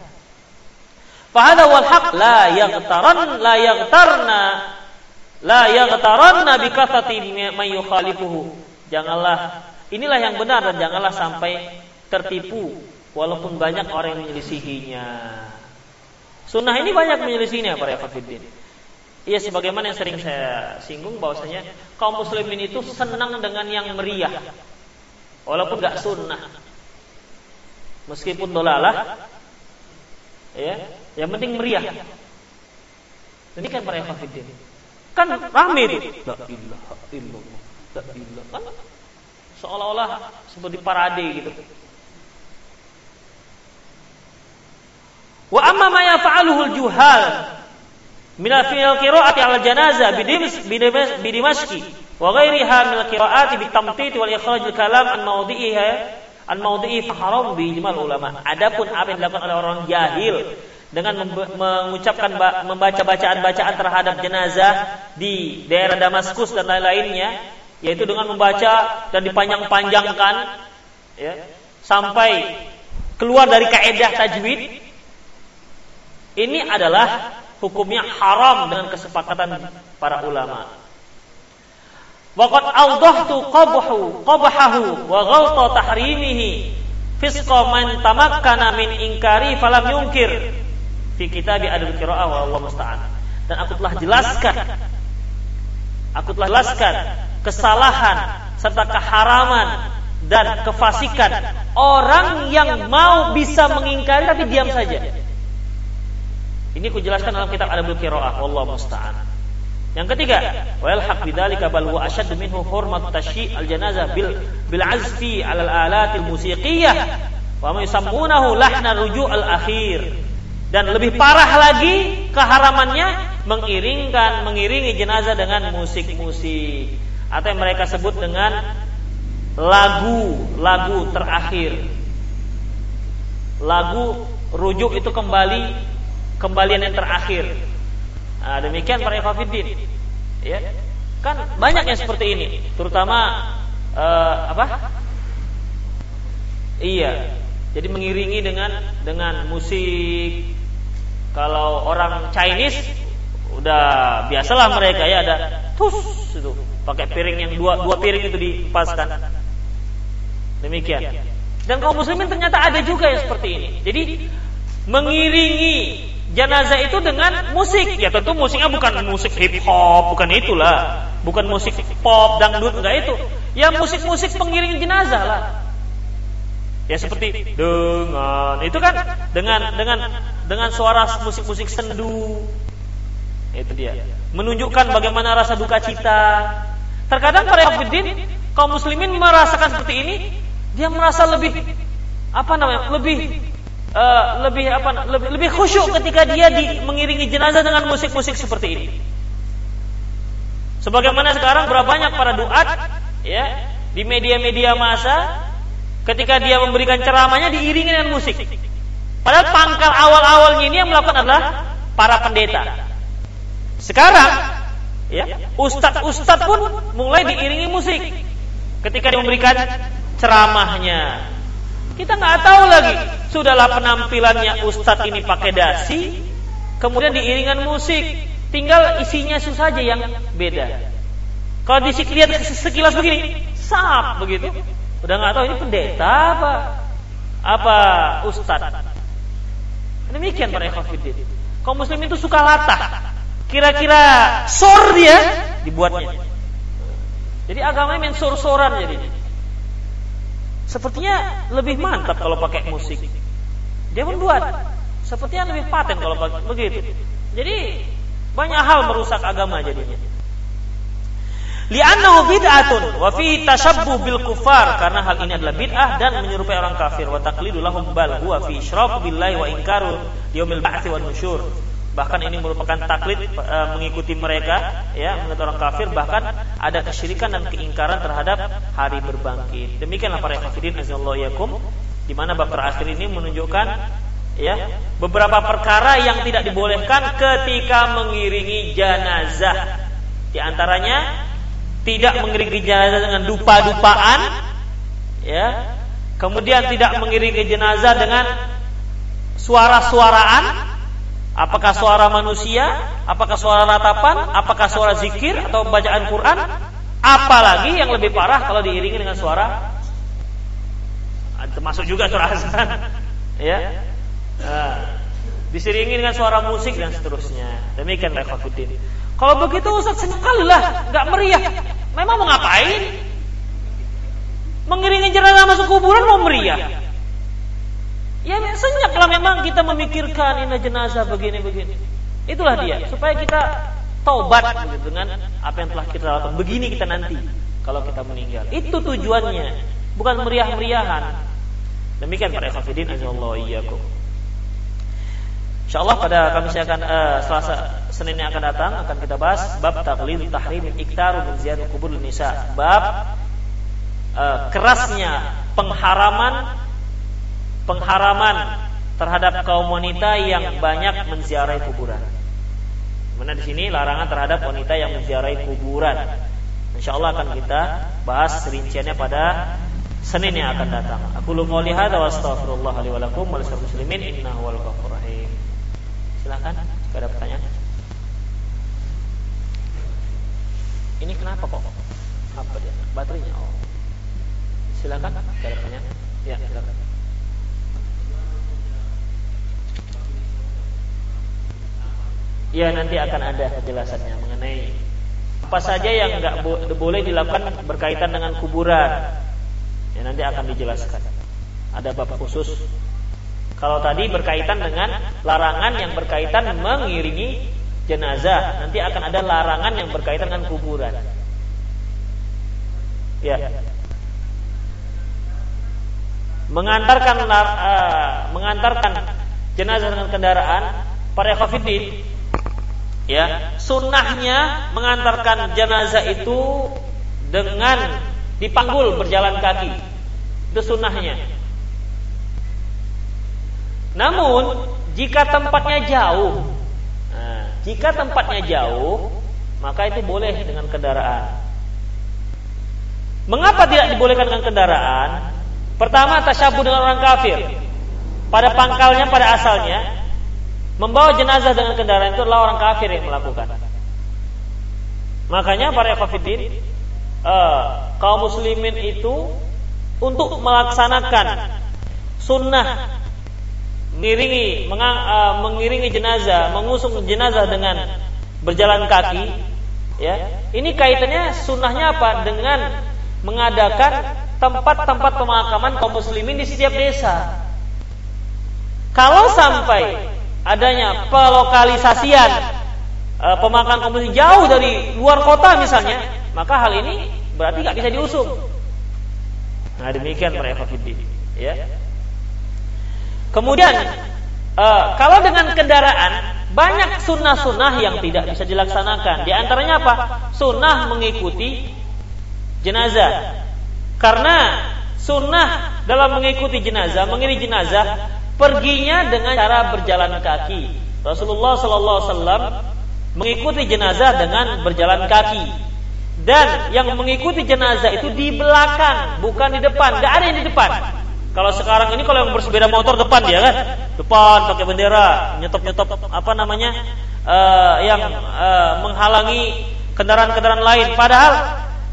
Fahada wal haq la yaghtaran la yaghtarna la yaghtaranna bi kasati may yukhalifuhu. Janganlah inilah yang benar dan janganlah sampai tertipu walaupun banyak orang yang menyelisihinya. Sunnah ini banyak menyelisihinya para ikhwatiddin. Iya sebagaimana yang sering saya singgung bahwasanya kaum muslimin itu senang dengan yang meriah. Walaupun gak sunnah. Meskipun dolalah ya, yang penting meriah. Ini kan para ikhwatiddin. Kan rame itu. La ilaha illallah. La ilaha. Kan seolah-olah seperti parade gitu. Wa amma ma yaf'aluhu al-juhal min al-qira'ati 'ala al-janazah bidimashqi wa ghairiha min al-qira'ati bitamtit wal ikhraj al-kalam an mawdi'iha an mawdi'i haram bi ijmal ulama. Adapun apa yang dilakukan oleh orang jahil dengan mengucapkan membaca bacaan-bacaan terhadap jenazah di daerah Damaskus dan lain-lainnya yaitu dengan membaca dan dipanjang-panjangkan ya sampai keluar dari kaedah tajwid ini adalah hukumnya haram dengan kesepakatan para ulama. Waqad awdahtu qabhu qabhahu wa ghalta tahrimihi fisqa man tamakkana min inkari falam yunkir fi kitab adul qiraah wa Allah musta'an. Dan aku telah jelaskan aku telah jelaskan kesalahan serta keharaman dan kefasikan orang yang mau bisa mengingkari tapi diam saja. Ini kujelaskan dalam kitab Adabul Qiraah, wallahu musta'an. Yang ketiga, wal haq bidzalika bal huwa ashad minhu hurmat tashyi' al janazah bil bil azfi al alat al musiqiyah wa ma yusammunahu lahna ruju' al akhir. Dan lebih parah lagi keharamannya mengiringkan mengiringi jenazah dengan musik-musik atau yang mereka sebut dengan lagu-lagu terakhir. Lagu rujuk itu kembali kembalian yang terakhir. Nah, demikian para ikhwatiddin. Ya. Kan banyak yang seperti ini, terutama uh, apa? Iya. Jadi mengiringi dengan dengan musik. Kalau orang Chinese udah biasalah mereka ya ada tus itu pakai piring yang dua dua piring itu dipaskan demikian dan kaum muslimin ternyata ada juga yang seperti ini jadi mengiringi jenazah itu dengan musik. Ya tentu musiknya bukan musik hip hop, bukan itulah. Bukan musik pop, dangdut, enggak itu. Ya musik-musik pengiring jenazah lah. Ya seperti dengan itu kan dengan dengan dengan suara musik-musik sendu. Itu dia. Menunjukkan bagaimana rasa duka cita. Terkadang para hafidin kaum muslimin merasakan seperti ini, dia merasa lebih apa namanya? lebih uh, lebih apa lebih, lebih khusyuk ketika dia di, mengiringi jenazah dengan musik-musik seperti ini. Sebagaimana sekarang berapa banyak para duat ya di media-media masa ketika dia memberikan ceramahnya diiringi dengan musik. Padahal pangkal awal-awalnya ini yang melakukan adalah para pendeta. Sekarang ya ustadz-ustadz pun mulai diiringi musik ketika dia memberikan ceramahnya. Kita nggak tahu lagi sudahlah penampilannya ustadz ini pakai dasi, kemudian diiringan musik, Tinggal isinya itu saja yang beda. Kalau dilihat sekilas begini, sap begitu. Udah nggak tahu ini pendeta apa apa ustad. Demikian para ikhwatiddin. Kaum muslim itu suka latah. Kira-kira sor dia dibuatnya. Jadi agamanya main sor-soran jadi. Sepertinya lebih mantap kalau pakai musik. Dia pun buat. Sepertinya lebih paten kalau begitu. Jadi banyak hal merusak agama jadinya. Li'annahu bid'atun wa fi tashabbuh bil kufar karena hal ini adalah bid'ah dan menyerupai orang kafir wa taqlidu lahum bal huwa fi isyraku billahi wa inkaru yaumil ba'tsi wan nusyur. Bahkan ini merupakan taklid e, mengikuti mereka ya menurut orang kafir bahkan ada kesyirikan dan keingkaran terhadap hari berbangkit. Demikianlah para kafirin azallahu yakum di mana bab terakhir ini menunjukkan ya beberapa perkara yang tidak dibolehkan ketika mengiringi jenazah di antaranya tidak mengiringi jenazah dengan dupa-dupaan ya kemudian tidak mengiringi jenazah dengan suara-suaraan apakah suara manusia apakah suara ratapan apakah suara zikir atau bacaan Quran apalagi yang lebih parah kalau diiringi dengan suara termasuk juga suara azan ya Nah, disiringi dengan suara musik dan seterusnya. Demikian rekhafuddin. Kalau begitu Ustaz sekali lah, nggak meriah. Memang mau ngapain? Mengiringi jenazah masuk kuburan mau meriah. Ya senyap lah memang kita memikirkan ini jenazah begini-begini. Itulah dia, supaya kita taubat dengan apa yang telah kita lakukan. Begini kita nanti kalau kita meninggal. Itu tujuannya, bukan meriah-meriahan. Demikian para ikhwatiddin azza iyyakum. Insyaallah pada kami akan uh, Selasa Senin yang akan datang akan kita bahas bab taqlid tahrim iktaru min kubur nisa. Bab uh, kerasnya pengharaman pengharaman terhadap kaum wanita yang banyak menziarahi kuburan. Mana di sini larangan terhadap wanita yang menziarahi kuburan. Insya Allah akan kita bahas rinciannya pada Senin yang akan datang. Aku lu qouli hadza wa astaghfirullah li wa lakum wa muslimin innahu wal. Silakan, jika ada pertanyaan. Ini kenapa kok? Apa dia? Baterainya? Oh. Silakan, jika ada pertanyaan. Ya, silakan. Ya nanti akan ada penjelasannya mengenai apa saja yang nggak boleh dilakukan berkaitan dengan kuburan. Ya nanti akan dijelaskan. Ada bab khusus kalau tadi berkaitan dengan larangan yang berkaitan mengiringi jenazah, nanti akan ada larangan yang berkaitan dengan kuburan. Ya. Mengantarkan uh, mengantarkan jenazah dengan kendaraan para khafidin ya sunnahnya mengantarkan jenazah itu dengan dipanggul berjalan kaki itu sunnahnya namun jika tempatnya jauh, nah, jika tempatnya jauh, maka itu boleh dengan kendaraan. Mengapa tidak dibolehkan dengan kendaraan? Pertama, tasyabuh dengan orang kafir. Pada pangkalnya, pada asalnya, membawa jenazah dengan kendaraan itu adalah orang kafir yang melakukan. Makanya para kafirin, uh, kaum muslimin itu untuk melaksanakan sunnah mengiringi mengang, uh, mengiringi jenazah, mengusung jenazah dengan berjalan kaki, ya. Ini kaitannya sunnahnya apa? Dengan mengadakan tempat-tempat pemakaman kaum muslimin di setiap desa. Kalau sampai adanya pelokalisasian e, kaum muslimin jauh dari luar kota misalnya, maka hal ini berarti nggak bisa diusung. Nah demikian mereka ya. Kemudian e, kalau dengan kendaraan banyak sunnah-sunnah yang tidak bisa dilaksanakan. Di antaranya apa? Sunnah mengikuti jenazah. Karena sunnah dalam mengikuti jenazah, mengiring jenazah, perginya dengan cara berjalan kaki. Rasulullah Sallallahu Alaihi Wasallam mengikuti jenazah dengan berjalan kaki. Dan yang mengikuti jenazah itu di belakang, bukan di depan. Tidak ada yang di depan. Kalau sekarang ini kalau yang bersepeda motor depan dia kan, depan pakai bendera, nyetop-nyetop apa namanya uh, yang uh, menghalangi kendaraan-kendaraan lain. Padahal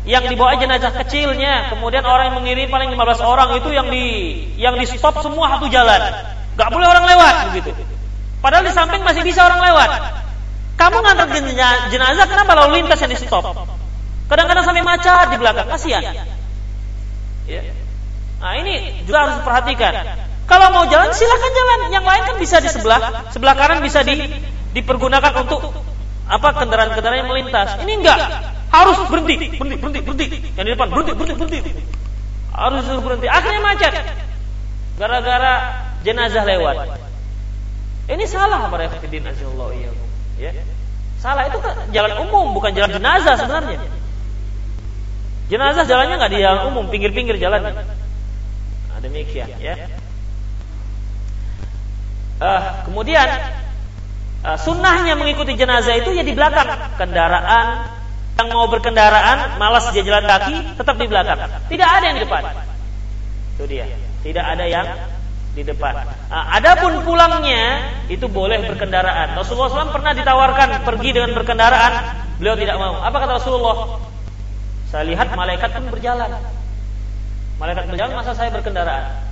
yang dibawa jenazah kecilnya, kemudian orang yang mengirim paling 15 orang itu yang di yang di stop semua satu jalan. Gak boleh orang lewat begitu. Padahal di samping masih bisa orang lewat. Kamu ngantar jenazah kenapa lalu lintas yang di stop? Kadang-kadang sampai macet di belakang, kasihan. Ya. Nah ini juga harus diperhatikan. Kalau mau jalan silakan jalan. Yang lain kan bisa di sebelah, sebelah kanan bisa di dipergunakan untuk apa kendaraan-kendaraan yang melintas. Ini enggak harus berhenti, berhenti, berhenti, berhenti. Yang di depan berhenti, berhenti, berhenti. Harus berhenti. Akhirnya macet. Gara-gara jenazah lewat. Ini salah para ikhwatiddin azallahu ya. Salah itu kan jalan umum bukan jalan jenazah sebenarnya. Jenazah jalannya nggak di jalan umum, pinggir-pinggir jalan. Nah, demikian ya. Uh, kemudian uh, sunnahnya mengikuti jenazah itu ya di belakang kendaraan yang mau berkendaraan malas dia jalan kaki tetap di belakang. Tidak ada yang di depan. Itu dia. Tidak ada yang di depan. Nah, adapun pulangnya itu boleh berkendaraan. Rasulullah SAW pernah ditawarkan pergi dengan berkendaraan, beliau tidak mau. Apa kata Rasulullah? Saya lihat malaikat pun berjalan. Malaikat berjalan masa saya berkendaraan.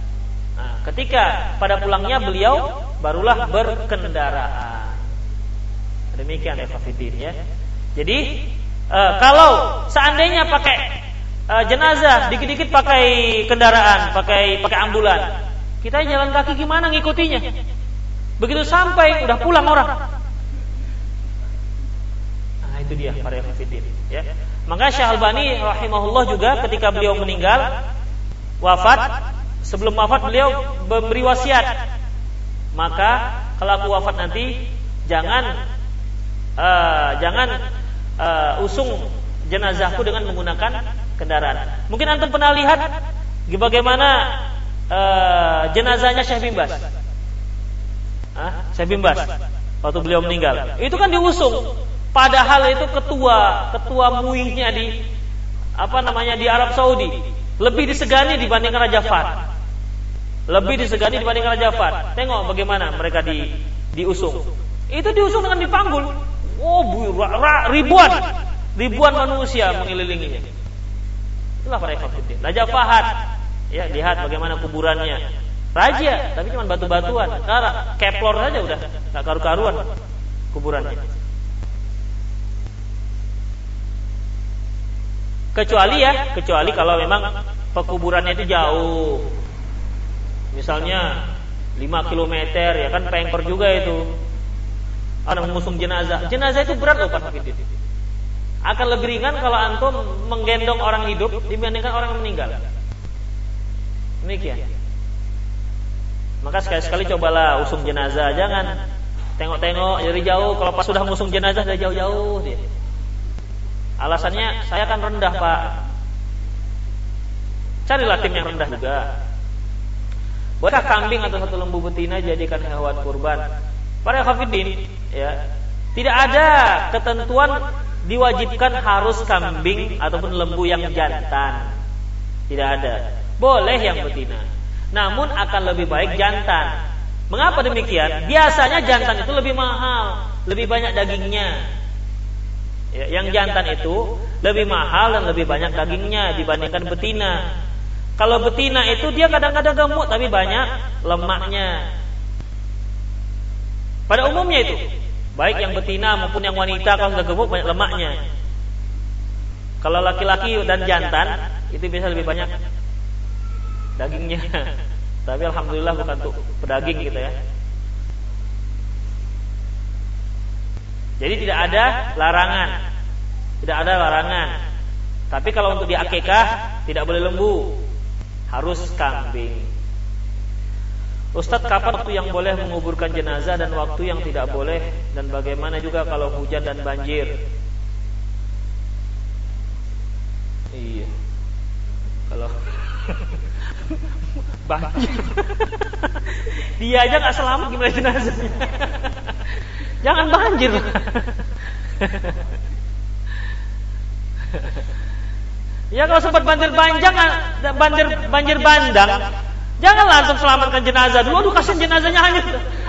Nah, ketika pada pulangnya beliau barulah berkendaraan. Demikian ya ya. Jadi uh, kalau seandainya pakai uh, jenazah dikit-dikit pakai kendaraan, pakai pakai ambulan, kita jalan kaki gimana ngikutinya? Begitu sampai udah pulang orang. Nah, itu dia para hafidin ya. Maka Syekh Albani rahimahullah juga ketika beliau meninggal wafat, sebelum wafat beliau memberi wasiat. Maka kalau aku wafat nanti jangan uh, jangan uh, usung jenazahku dengan menggunakan kendaraan. Mungkin antum pernah lihat bagaimana uh, jenazahnya Syekh Bimbas. Hah? Syekh Bimbas waktu beliau meninggal. Itu kan diusung. Padahal itu ketua ketua muihnya di apa namanya di Arab Saudi lebih disegani dibandingkan Raja Fat. Lebih disegani dibandingkan Raja Fat. Tengok bagaimana mereka di diusung. Itu diusung dengan dipanggul. Oh, ribuan ribuan manusia mengelilinginya. Itulah para. Raja Fahad. Ya, lihat bagaimana kuburannya. Raja, tapi cuma batu-batuan. Karena keplor saja udah enggak karu-karuan kuburannya. Kecuali ya, kecuali kalau memang pekuburannya itu jauh. Misalnya 5 km ya kan pengper juga itu. Ada mengusung jenazah. Jenazah itu berat loh Pak. Akan lebih ringan kalau antum menggendong orang hidup dibandingkan orang yang meninggal. Demikian. Maka sekali-sekali cobalah usung jenazah, jangan tengok-tengok dari jauh. Kalau pas sudah ngusung jenazah dari jauh-jauh. Alasannya saya kan rendah pak. Carilah tim yang rendah juga. Bolehkah kambing atau satu lembu betina jadikan hewan kurban? Para khafidin, ya, tidak ada ketentuan diwajibkan harus kambing ataupun lembu yang jantan. Tidak ada. Boleh yang betina. Namun akan lebih baik jantan. Mengapa demikian? Biasanya jantan itu lebih mahal, lebih banyak dagingnya. Ya, yang jantan itu lebih mahal dan lebih banyak dagingnya dibandingkan betina. Kalau betina itu dia kadang-kadang gemuk tapi banyak lemaknya. Pada umumnya itu, baik yang betina maupun yang wanita kalau sudah gemuk banyak lemaknya. Kalau laki-laki dan jantan itu biasa lebih banyak dagingnya. Tapi alhamdulillah bukan untuk pedaging gitu ya. Jadi tidak ada larangan. Tidak ada larangan. Tapi kalau untuk di akikah tidak boleh lembu, harus kambing. Ustadz kapan waktu yang boleh menguburkan jenazah dan waktu yang tidak boleh dan bagaimana juga kalau hujan dan banjir? Iya. Kalau banjir, dia aja nggak selamat gimana jenazahnya? Jangan banjir. ya kalau sempat banjir panjang, banjir banjir bandang, jangan langsung selamatkan jenazah dulu. Aduh kasihan jenazahnya hanyut.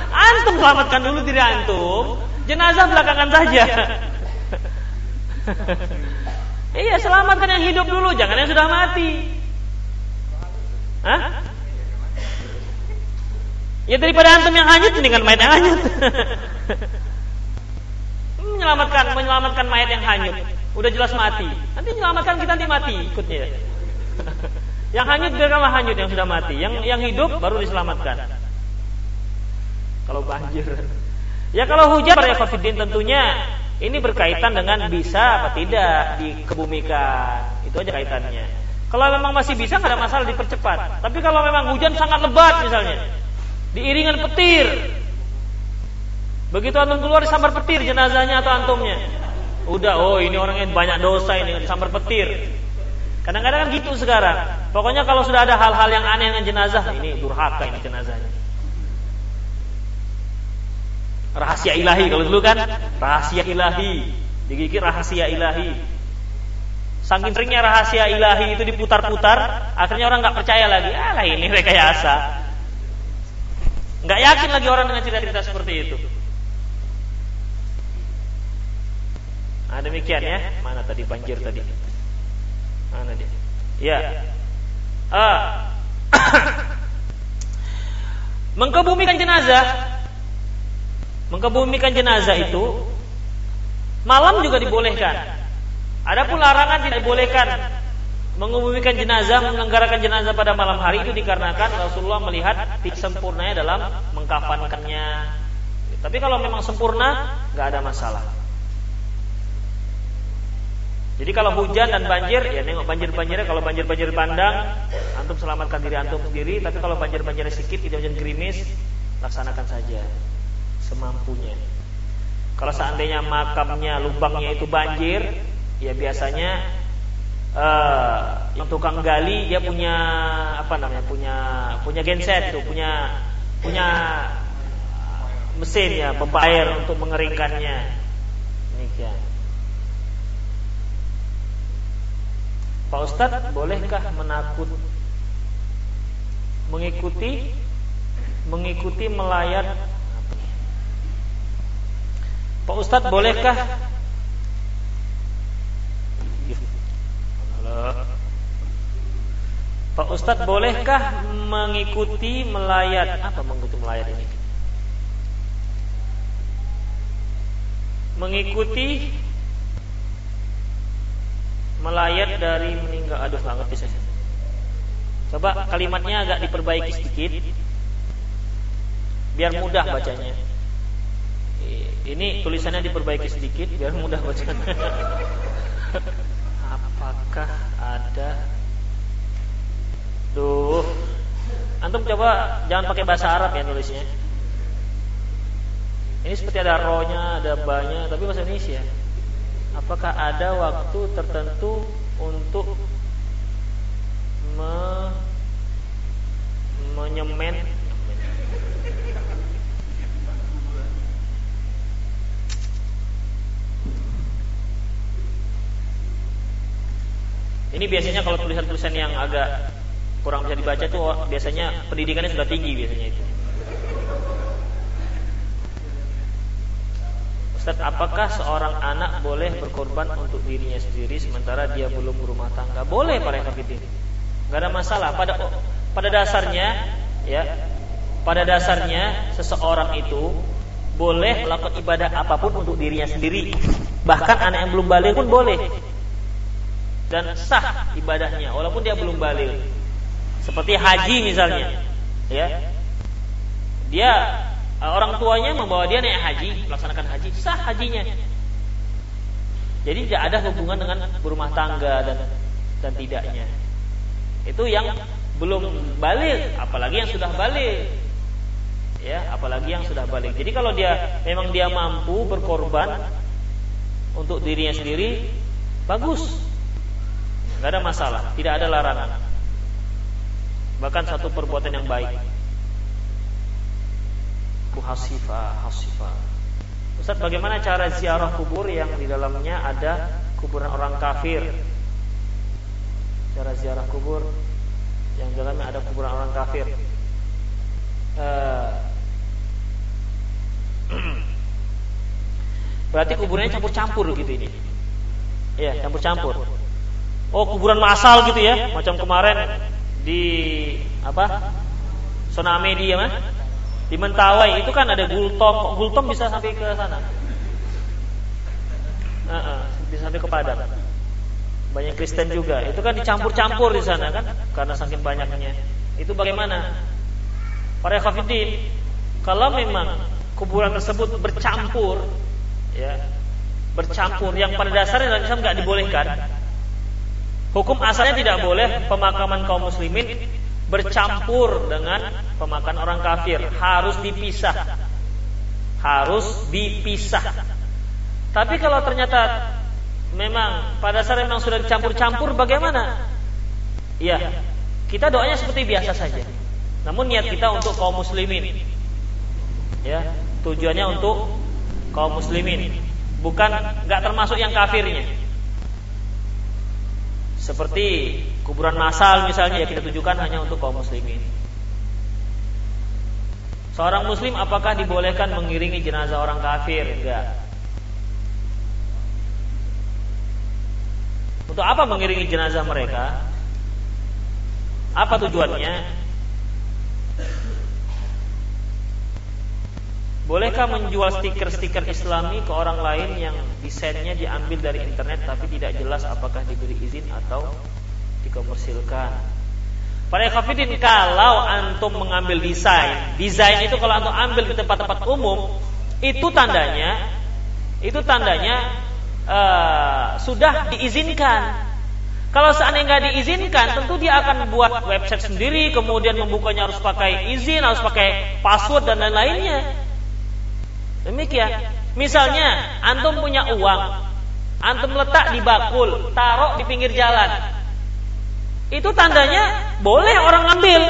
Antum selamatkan dulu diri antum. Jenazah belakangan saja. iya, selamatkan yang hidup dulu, jangan yang sudah mati. Hah? Ya daripada antum yang hanyut kan mayat yang hanyut. menyelamatkan menyelamatkan mayat yang hanyut. Udah jelas mati. Nanti menyelamatkan kita nanti mati ikutnya. yang hanyut biarkanlah hanyut yang sudah mati. Yang yang hidup baru diselamatkan. Kalau banjir. Ya kalau hujan para ekofidin tentunya ini berkaitan dengan bisa apa tidak dikebumikan. Itu aja kaitannya. Kalau memang masih bisa nggak ada masalah dipercepat. Tapi kalau memang hujan sangat lebat misalnya, diiringan petir, Begitu antum keluar disambar petir jenazahnya atau antumnya. Udah, oh ini orangnya banyak dosa ini disambar petir. Kadang-kadang kan gitu sekarang. Pokoknya kalau sudah ada hal-hal yang aneh dengan jenazah, ini durhaka ini jenazahnya. Rahasia ilahi kalau dulu kan rahasia ilahi, digigit rahasia ilahi. Saking seringnya rahasia ilahi itu diputar-putar, akhirnya orang nggak percaya lagi. Alah ini rekayasa. Nggak yakin lagi orang dengan cerita-cerita seperti itu. Nah, demikian ya. Mana tadi banjir tadi? Mana dia? Ya. Ah. Mengkebumikan jenazah. Mengkebumikan jenazah itu malam juga dibolehkan. Adapun larangan tidak dibolehkan mengebumikan jenazah, menyelenggarakan jenazah pada malam hari itu dikarenakan Rasulullah melihat sempurnanya dalam mengkafankannya. Tapi kalau memang sempurna, nggak ada masalah. Jadi kalau hujan dan banjir, ya nengok banjir-banjirnya. Kalau banjir-banjir bandang, antum selamatkan diri antum sendiri. Tapi kalau banjir-banjirnya sedikit, tidak hujan gerimis, laksanakan saja semampunya. Kalau seandainya makamnya, lubangnya itu banjir, ya biasanya uh, yang tukang gali dia punya apa? namanya, punya punya genset itu, punya punya mesin ya, pompa air untuk mengeringkannya. Demikian. Pak Ustadz bolehkah menakut mengikuti mengikuti melayat? Pak Ustadz bolehkah Pak Ustadz bolehkah mengikuti melayat? Apa mengikuti melayat ini? Mengikuti melayat dari meninggal. Aduh ngerti saya. Coba kalimatnya agak diperbaiki sedikit. Biar mudah bacanya. Ini tulisannya diperbaiki sedikit biar mudah bacanya apakah ada Duh. Antum coba jangan pakai bahasa Arab ya nulisnya. Ini seperti ada rohnya, ada banyak Tapi bahasa Indonesia apakah ada waktu tertentu untuk me, menyemen Ini biasanya kalau tulisan-tulisan yang agak kurang bisa dibaca itu biasanya pendidikannya sudah tinggi biasanya itu. Ustaz, apakah seorang anak boleh berkorban untuk dirinya sendiri sementara dia belum berumah tangga? Boleh para hafidin. Gak ada masalah. Pada pada dasarnya ya, pada dasarnya seseorang itu boleh melakukan ibadah apa pun untuk dirinya sendiri. Bahkan anak yang belum balik pun boleh. Dan sah ibadahnya walaupun dia belum balik. Seperti haji misalnya, ya. Dia orang tuanya membawa dia naik haji, melaksanakan haji, sah hajinya. Jadi tidak ada hubungan dengan berumah tangga dan dan tidaknya. Itu yang belum balik, apalagi yang sudah balik. Ya, apalagi yang sudah balik. Jadi kalau dia memang dia mampu berkorban untuk dirinya sendiri, bagus. Gak ada masalah, tidak ada larangan. Bahkan satu perbuatan yang baik. Hasifa, hasifa. Ustaz, bagaimana cara ziarah kubur yang di dalamnya ada kuburan orang kafir? Cara ziarah kubur yang di dalamnya ada kuburan orang kafir. Uh, berarti kuburannya campur-campur gitu ini. Iya, campur-campur. Oh, kuburan massal gitu ya, macam kemarin di apa? Soname dia mah. Di Mentawai itu kan ada gultom, gultom bisa sampai ke sana. -uh, bisa sampai ke Padang. Banyak Kristen juga. Itu kan dicampur-campur di sana kan, karena saking banyaknya. Itu bagaimana? Para khafidin, kalau memang kuburan tersebut bercampur, ya, bercampur yang pada dasarnya dalam Islam nggak dibolehkan, Hukum asalnya tidak boleh pemakaman kaum muslimin bercampur dengan pemakaman orang kafir, harus dipisah. Harus dipisah. Tapi kalau ternyata memang pada saat memang sudah dicampur-campur bagaimana? Ya, kita doanya seperti biasa saja. Namun niat kita untuk kaum muslimin. Ya, tujuannya untuk kaum muslimin, bukan nggak termasuk yang kafirnya. Seperti kuburan massal misalnya ya kita tujukan hanya untuk kaum muslimin. Seorang muslim apakah dibolehkan mengiringi jenazah orang kafir? Enggak. Untuk apa mengiringi jenazah mereka? Apa tujuannya? Bolehkah menjual stiker-stiker Islami ke orang lain yang desainnya diambil dari internet tapi tidak jelas apakah diberi izin atau dikomersilkan? Para kafidin kalau antum mengambil desain, desain itu kalau antum ambil di tempat-tempat umum, itu tandanya, itu tandanya uh, sudah diizinkan. Kalau seandainya nggak diizinkan, tentu dia akan buat website sendiri, kemudian membukanya harus pakai izin, harus pakai password dan lain-lainnya. Demikian. Misalnya antum punya uang, antum letak di bakul, taruh di pinggir jalan. Itu tandanya boleh orang ngambil.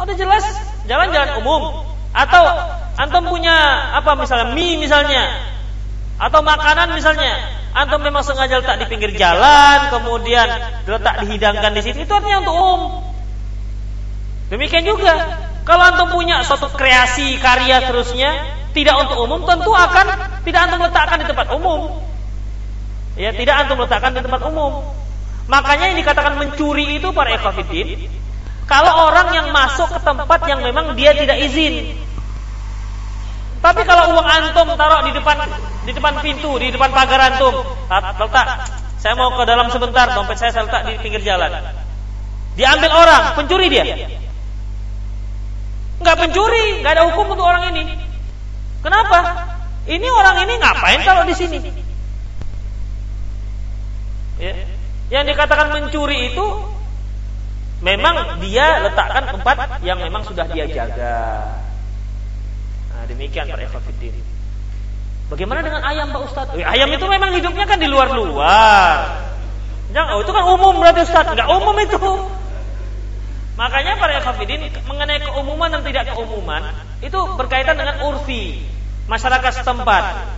Oh, udah jelas? Jalan-jalan umum. Atau antum punya apa misalnya mie misalnya. Atau makanan misalnya. Antum memang sengaja letak di pinggir jalan kemudian letak dihidangkan di situ. Itu artinya untuk umum. Demikian juga kalau antum punya suatu kreasi karya terusnya tidak untuk umum, tentu akan tidak antum letakkan di tempat umum. Ya, tidak antum letakkan di tempat umum. Makanya yang dikatakan mencuri itu para ekafidin, kalau orang yang masuk ke tempat yang memang dia tidak izin. Tapi kalau uang antum taruh di depan di depan pintu, di depan pagar antum, letak, saya mau ke dalam sebentar, dompet saya saya letak di pinggir jalan. Diambil orang, pencuri dia nggak pencuri, nggak ada hukum untuk orang ini. Kenapa? Ini orang ini ngapain kalau di sini? Ya. Yang dikatakan mencuri itu memang dia letakkan tempat yang memang sudah dia jaga. Nah, demikian para ikhwatiddin. Bagaimana dengan ayam Pak Ustadz? Eh, ayam itu memang hidupnya kan di luar-luar. Jangan, oh itu kan umum berarti Ustadz. Enggak umum itu. Makanya para ikhwafidin mengenai keumuman dan tidak keumuman itu berkaitan dengan urfi masyarakat setempat.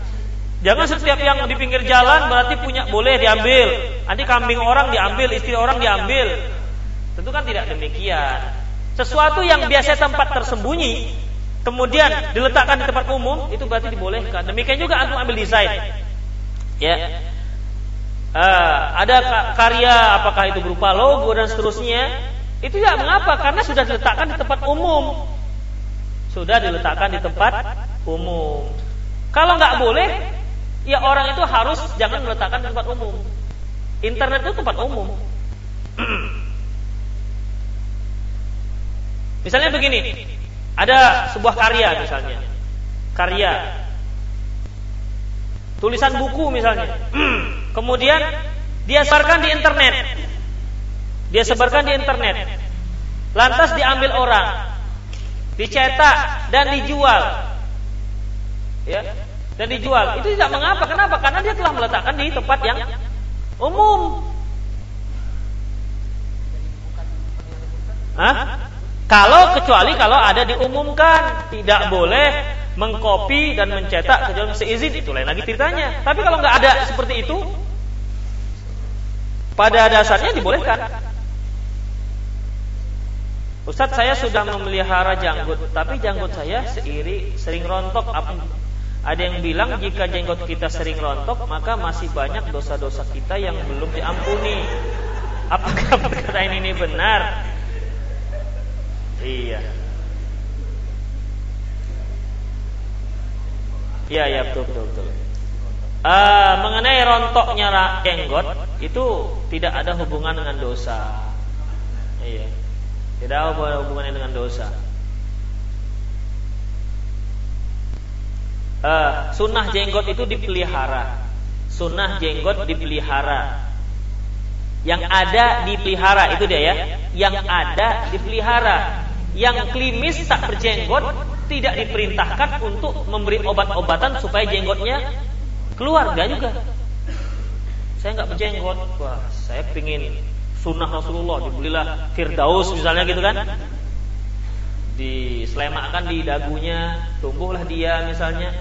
Jangan setiap yang di pinggir jalan berarti punya boleh diambil. Nanti kambing orang diambil, istri orang diambil. Tentu kan tidak demikian. Sesuatu yang biasa tempat tersembunyi kemudian diletakkan di tempat umum itu berarti dibolehkan. Demikian juga antum ambil desain. Ya. Uh, ada karya apakah itu berupa logo dan seterusnya itu tidak mengapa karena sudah diletakkan di tempat umum. Sudah diletakkan di tempat umum. Kalau nggak boleh, Ya orang itu harus jangan meletakkan di tempat umum. Internet itu tempat umum. misalnya begini, ada sebuah karya misalnya, karya tulisan buku misalnya, kemudian dia sebarkan di internet, dia sebarkan di internet, lantas diambil orang, dicetak dan dijual, ya, dan dijual. Itu tidak mengapa. Kenapa? Karena dia telah meletakkan di tempat yang umum. Hah? Kalau kecuali kalau ada diumumkan, tidak boleh mengkopi dan mencetak kecuali seizin itu lain lagi ceritanya. Tapi kalau nggak ada seperti itu, pada dasarnya dibolehkan. Ustadz saya sudah memelihara janggut, tapi janggut saya seiri sering rontok. Ada yang bilang jika jenggot kita sering rontok, maka masih banyak dosa-dosa kita yang belum diampuni. Apakah perkataan ini benar? Iya. Iya, iya betul betul betul. Uh, mengenai rontoknya jenggot itu tidak ada hubungan dengan dosa. Iya. Tidak ada hubungannya dengan dosa. Uh, sunnah jenggot itu dipelihara. Sunnah jenggot dipelihara. Yang ada dipelihara itu dia ya. Yang ada dipelihara yang klimis tak berjenggot tidak diperintahkan untuk memberi obat-obatan supaya jenggotnya keluar enggak juga saya nggak berjenggot wah saya pingin sunnah Rasulullah dibelilah Firdaus misalnya gitu kan. Diselemakkan di dagunya tumbuhlah dia misalnya.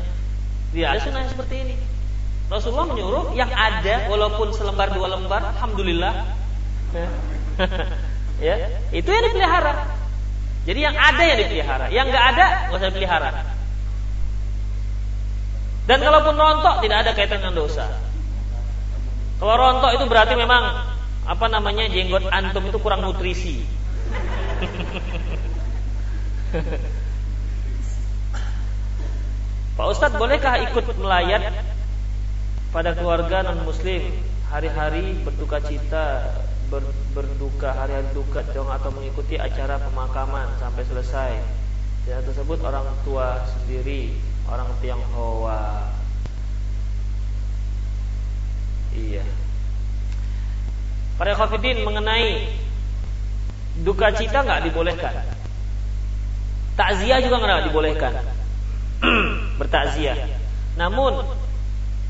Dia ada sunnah seperti ini. Rasulullah menyuruh yang ada walaupun selembar dua lembar alhamdulillah. Ya itu yang dipelihara. Jadi yang ada yang dipelihara, yang nggak ada nggak usah dipelihara. Dan kalaupun rontok tidak ada kaitan dengan dosa. Kalau rontok itu berarti memang apa namanya jenggot antum itu kurang nutrisi. Pak Ustadz bolehkah ikut melayat pada keluarga non muslim hari-hari berduka cita ber, berduka hari-hari duka dong atau mengikuti acara pemakaman sampai selesai. Ya tersebut orang tua sendiri, orang Tionghoa. Iya. Para khafidin mengenai duka cita nggak dibolehkan. Takziah juga nggak dibolehkan. Bertakziah. Namun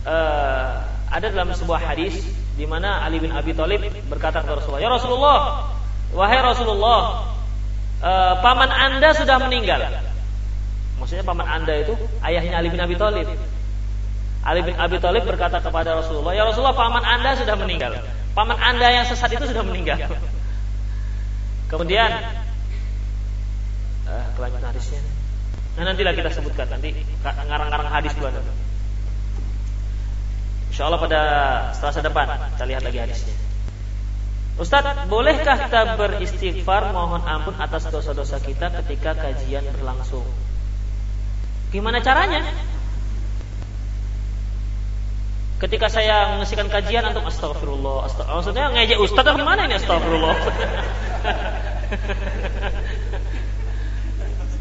uh, ada dalam sebuah hadis di mana Ali bin Abi Thalib berkata kepada Rasulullah, "Ya Rasulullah, wahai Rasulullah, uh, paman Anda sudah meninggal." Maksudnya paman Anda itu ayahnya Ali bin Abi Thalib. Ali bin Abi Thalib berkata kepada Rasulullah, "Ya Rasulullah, paman Anda sudah meninggal. Paman Anda yang sesat itu sudah meninggal." Kemudian uh, kelanjutan hadisnya. Nah, nantilah kita sebutkan nanti ngarang-ngarang hadis dulu nanti. Insya Allah pada selasa depan kita lihat lagi hadisnya. Ustaz, bolehkah kita beristighfar mohon ampun atas dosa-dosa kita ketika kajian berlangsung? Gimana caranya? Ketika saya menyaksikan kajian antum astagfirullah, astagfirullah. Maksudnya ngejek ustaz atau gimana ini astagfirullah?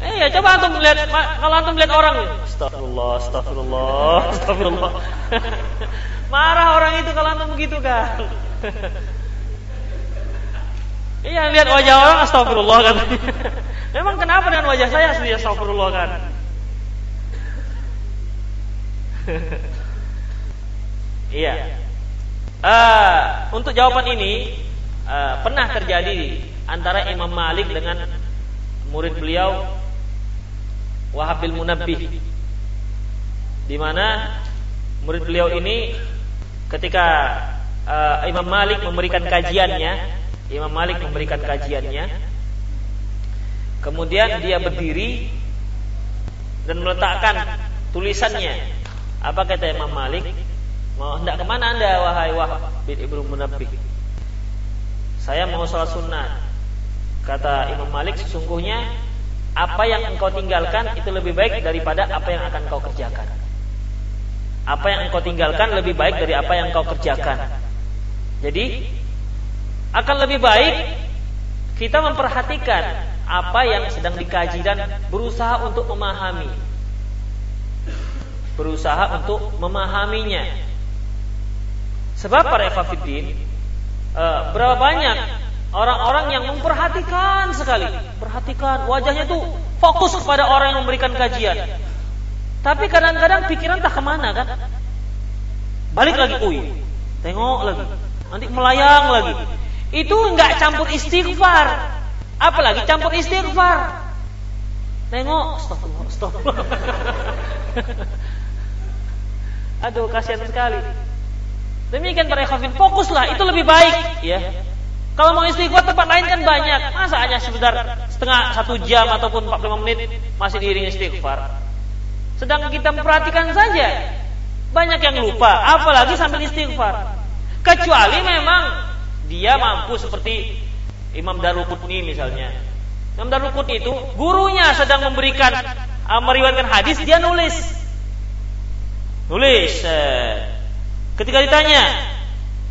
Eh ya coba antum melihat kalau antum melihat orang astagfirullah, astagfirullah, astagfirullah. Marah orang itu kalau antum begitu kan. Iya lihat wajah orang astagfirullah kan. Memang kenapa dengan wajah saya asli astagfirullah kan? Iya. Uh, untuk jawaban ini uh, pernah terjadi antara Imam Malik dengan murid beliau Wahab bin Munabbih di mana murid beliau ini ketika uh, Imam Malik memberikan kajiannya, Imam Malik memberikan kajiannya, kemudian dia berdiri dan meletakkan tulisannya. Apa kata Imam Malik? Mau hendak ke mana anda wahai Wahab bin Ibnu Munabbih? Saya mau sholat sunnah. Kata Imam Malik sesungguhnya apa yang engkau tinggalkan itu lebih baik daripada apa yang akan kau kerjakan. Apa yang engkau tinggalkan lebih baik dari apa yang engkau kerjakan. Jadi akan lebih baik kita memperhatikan apa yang sedang dikaji dan berusaha untuk memahami. Berusaha untuk memahaminya. Sebab para ikhwatiddin uh, berapa banyak orang-orang yang memperhatikan sekali, perhatikan wajahnya tuh fokus kepada orang yang memberikan kajian. Tapi kadang-kadang pikiran tak ke mana kan? Balik lagi, ui, tengok lagi, nanti melayang lagi. Itu nggak campur istighfar, apalagi campur istighfar. Tengok, stop, stop. Aduh, kasihan sekali. Demikian para ikhwafin, fokuslah, itu lebih baik, ya. Kalau mau istighfar tempat lain kan banyak. Masa hanya sebentar setengah satu jam ataupun 45 menit masih diiringi istighfar. Sedang kita memperhatikan saja banyak yang lupa, apalagi sambil istighfar. Kecuali memang dia mampu seperti Imam Daruqutni misalnya. Imam Daruqutni itu gurunya sedang memberikan meriwayatkan hadis, dia nulis. Nulis. Eh, Ketika ditanya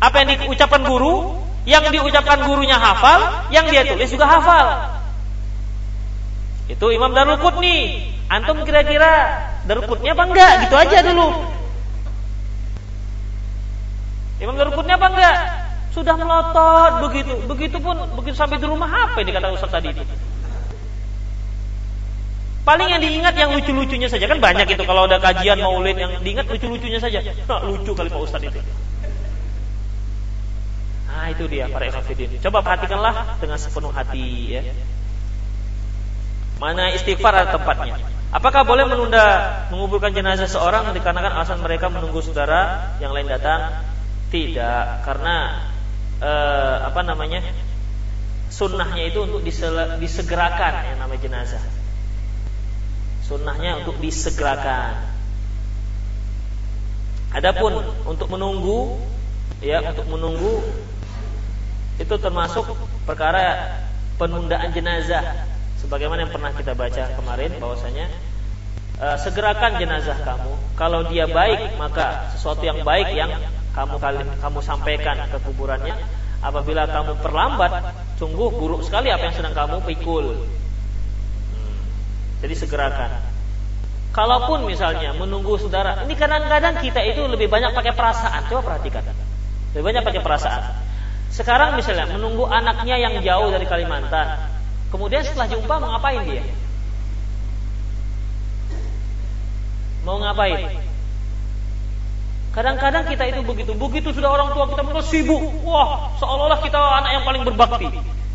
apa yang diucapkan guru, yang diucapkan gurunya hafal, yang dia tulis juga hafal. Itu Imam Darul Qutni. Antum kira-kira Darul Qutni apa enggak? Gitu aja dulu. Imam Darul Qutni apa enggak? Sudah melotot begitu. Begitupun begitu sampai di rumah apa yang dikata Ustaz tadi itu? Paling yang diingat yang lucu-lucunya saja kan banyak itu kalau ada kajian maulid yang diingat lucu-lucunya saja. Nah, lucu kali Pak Ustadz itu. Nah itu dia para ikhwatiddin. Coba perhatikanlah dengan sepenuh hati ya. Mana istighfar ada tempatnya. Apakah boleh menunda menguburkan jenazah seorang dikarenakan alasan mereka menunggu saudara yang lain datang? Tidak, karena eh, apa namanya? Sunnahnya itu untuk disegerakan yang namanya jenazah. Sunnahnya untuk disegerakan. Adapun untuk menunggu, ya untuk menunggu itu termasuk perkara penundaan jenazah. Sebagaimana yang pernah kita baca kemarin bahwasanya e, segerakan jenazah kamu. Kalau dia baik maka sesuatu yang baik yang kamu kamu sampaikan ke kuburannya. Apabila kamu perlambat, sungguh buruk sekali apa yang sedang kamu pikul. Jadi segerakan. Kalaupun misalnya menunggu saudara, ini kadang-kadang kita itu lebih banyak pakai perasaan. Coba perhatikan. Lebih banyak pakai perasaan. Sekarang misalnya menunggu anaknya yang jauh dari Kalimantan. Kemudian setelah jumpa mau ngapain dia? Mau ngapain? Kadang-kadang kita itu begitu. Begitu sudah orang tua kita merasa sibuk. Wah, seolah-olah kita anak yang paling berbakti.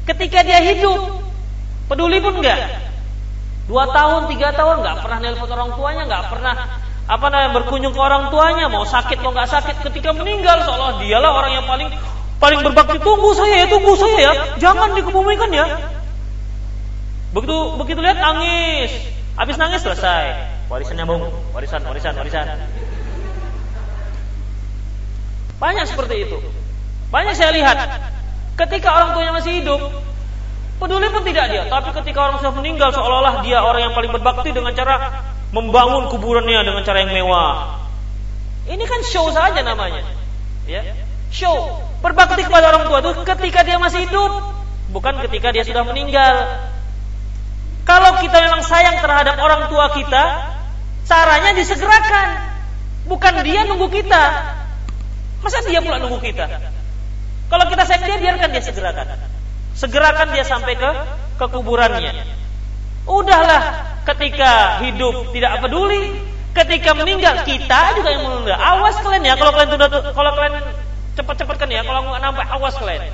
Ketika dia hidup, peduli pun enggak. Dua tahun, tiga tahun nggak pernah nelpon orang tuanya, nggak pernah apa namanya berkunjung ke orang tuanya, mau sakit mau nggak sakit. Ketika meninggal, seolah dialah orang yang paling paling berbakti. Tunggu saya ya, tunggu saya ya, jangan dikebumikan ya. Begitu begitu lihat nangis, habis nangis selesai. Warisannya bung, warisan, warisan, warisan. Banyak seperti itu. Banyak saya lihat. Ketika orang tuanya masih hidup, Peduli pun tidak dia. Tapi ketika orang sudah meninggal seolah-olah dia orang yang paling berbakti dengan cara membangun kuburannya dengan cara yang mewah. Ini kan show saja namanya. Ya. Show. Berbakti kepada orang tua itu ketika dia masih hidup, bukan ketika dia sudah meninggal. Kalau kita memang sayang terhadap orang tua kita, caranya disegerakan. Bukan dia nunggu kita. Masa dia pula nunggu kita? Kalau kita sayang dia, biarkan dia segerakan segerakan dia sampai ke ke kuburannya. Udahlah ketika hidup tidak peduli, ketika meninggal kita juga yang menunda. Awas kalian ya kalau kalian tunda kalau kalian cepat-cepatkan ya kalau nggak nampak awas kalian.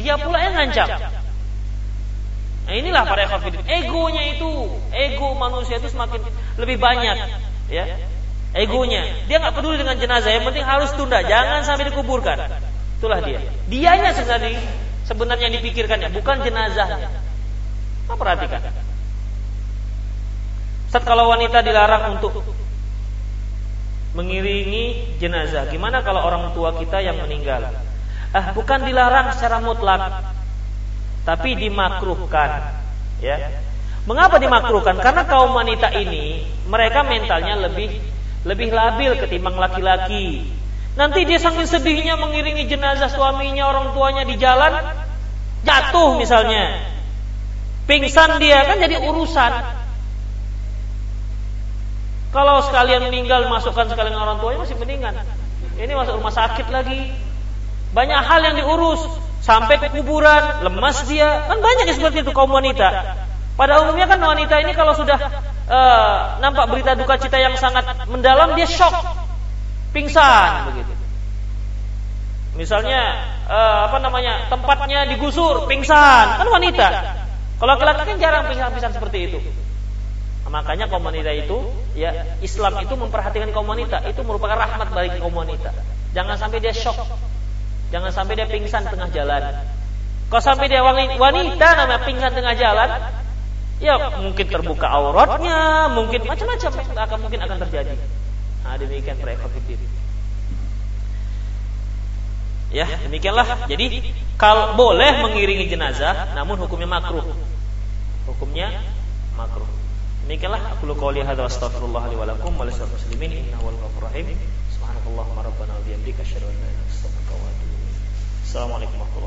Dia pula yang ngancam. Nah inilah para ikhwafidin. Egonya itu, ego manusia itu semakin lebih banyak, ya. Egonya, dia nggak peduli dengan jenazah. Yang penting harus tunda, jangan sampai dikuburkan. Itulah dia. Dianya sebenarnya sebenarnya yang dipikirkannya bukan jenazahnya. Apa perhatikan. Saat kalau wanita dilarang untuk mengiringi jenazah, gimana kalau orang tua kita yang meninggal? Ah, bukan dilarang secara mutlak, tapi dimakruhkan. Ya. Mengapa dimakruhkan? Karena kaum wanita ini mereka mentalnya lebih lebih labil ketimbang laki-laki. Nanti dia saking sedihnya mengiringi jenazah suaminya, orang tuanya di jalan, jatuh misalnya. Pingsan dia kan jadi urusan. Kalau sekalian meninggal masukkan sekalian orang tuanya masih mendingan. Ini masuk rumah sakit lagi. Banyak hal yang diurus sampai ke kuburan, lemas dia. Kan banyak yang seperti itu kaum wanita. Pada umumnya kan wanita ini kalau sudah uh, nampak berita duka cita yang sangat mendalam dia shock, pingsan begitu. Misalnya uh, apa namanya tempatnya digusur, pingsan, kan wanita. Kalau laki-laki kan jarang pingsan-pingsan seperti itu. Makanya kaum wanita itu, ya Islam itu memperhatikan kaum wanita, itu merupakan rahmat bagi kaum wanita. Jangan sampai dia shock, jangan sampai dia pingsan tengah jalan. Kalau sampai dia wanita namanya pingsan tengah jalan, ya mungkin terbuka auratnya, mungkin macam-macam akan mungkin akan terjadi. Nah, demikian para Ya, demikianlah. Jadi kalau boleh mengiringi jenazah, namun hukumnya makruh. Hukumnya makruh. Demikianlah aku qouli hadza astaghfirullah li wa lakum wa lisal muslimin innahu wal ghafurur rahim. Subhanakallahumma rabbana wa bihamdika asyhadu an la ilaha illa anta astaghfiruka wa atubu ilaik. Assalamualaikum warahmatullahi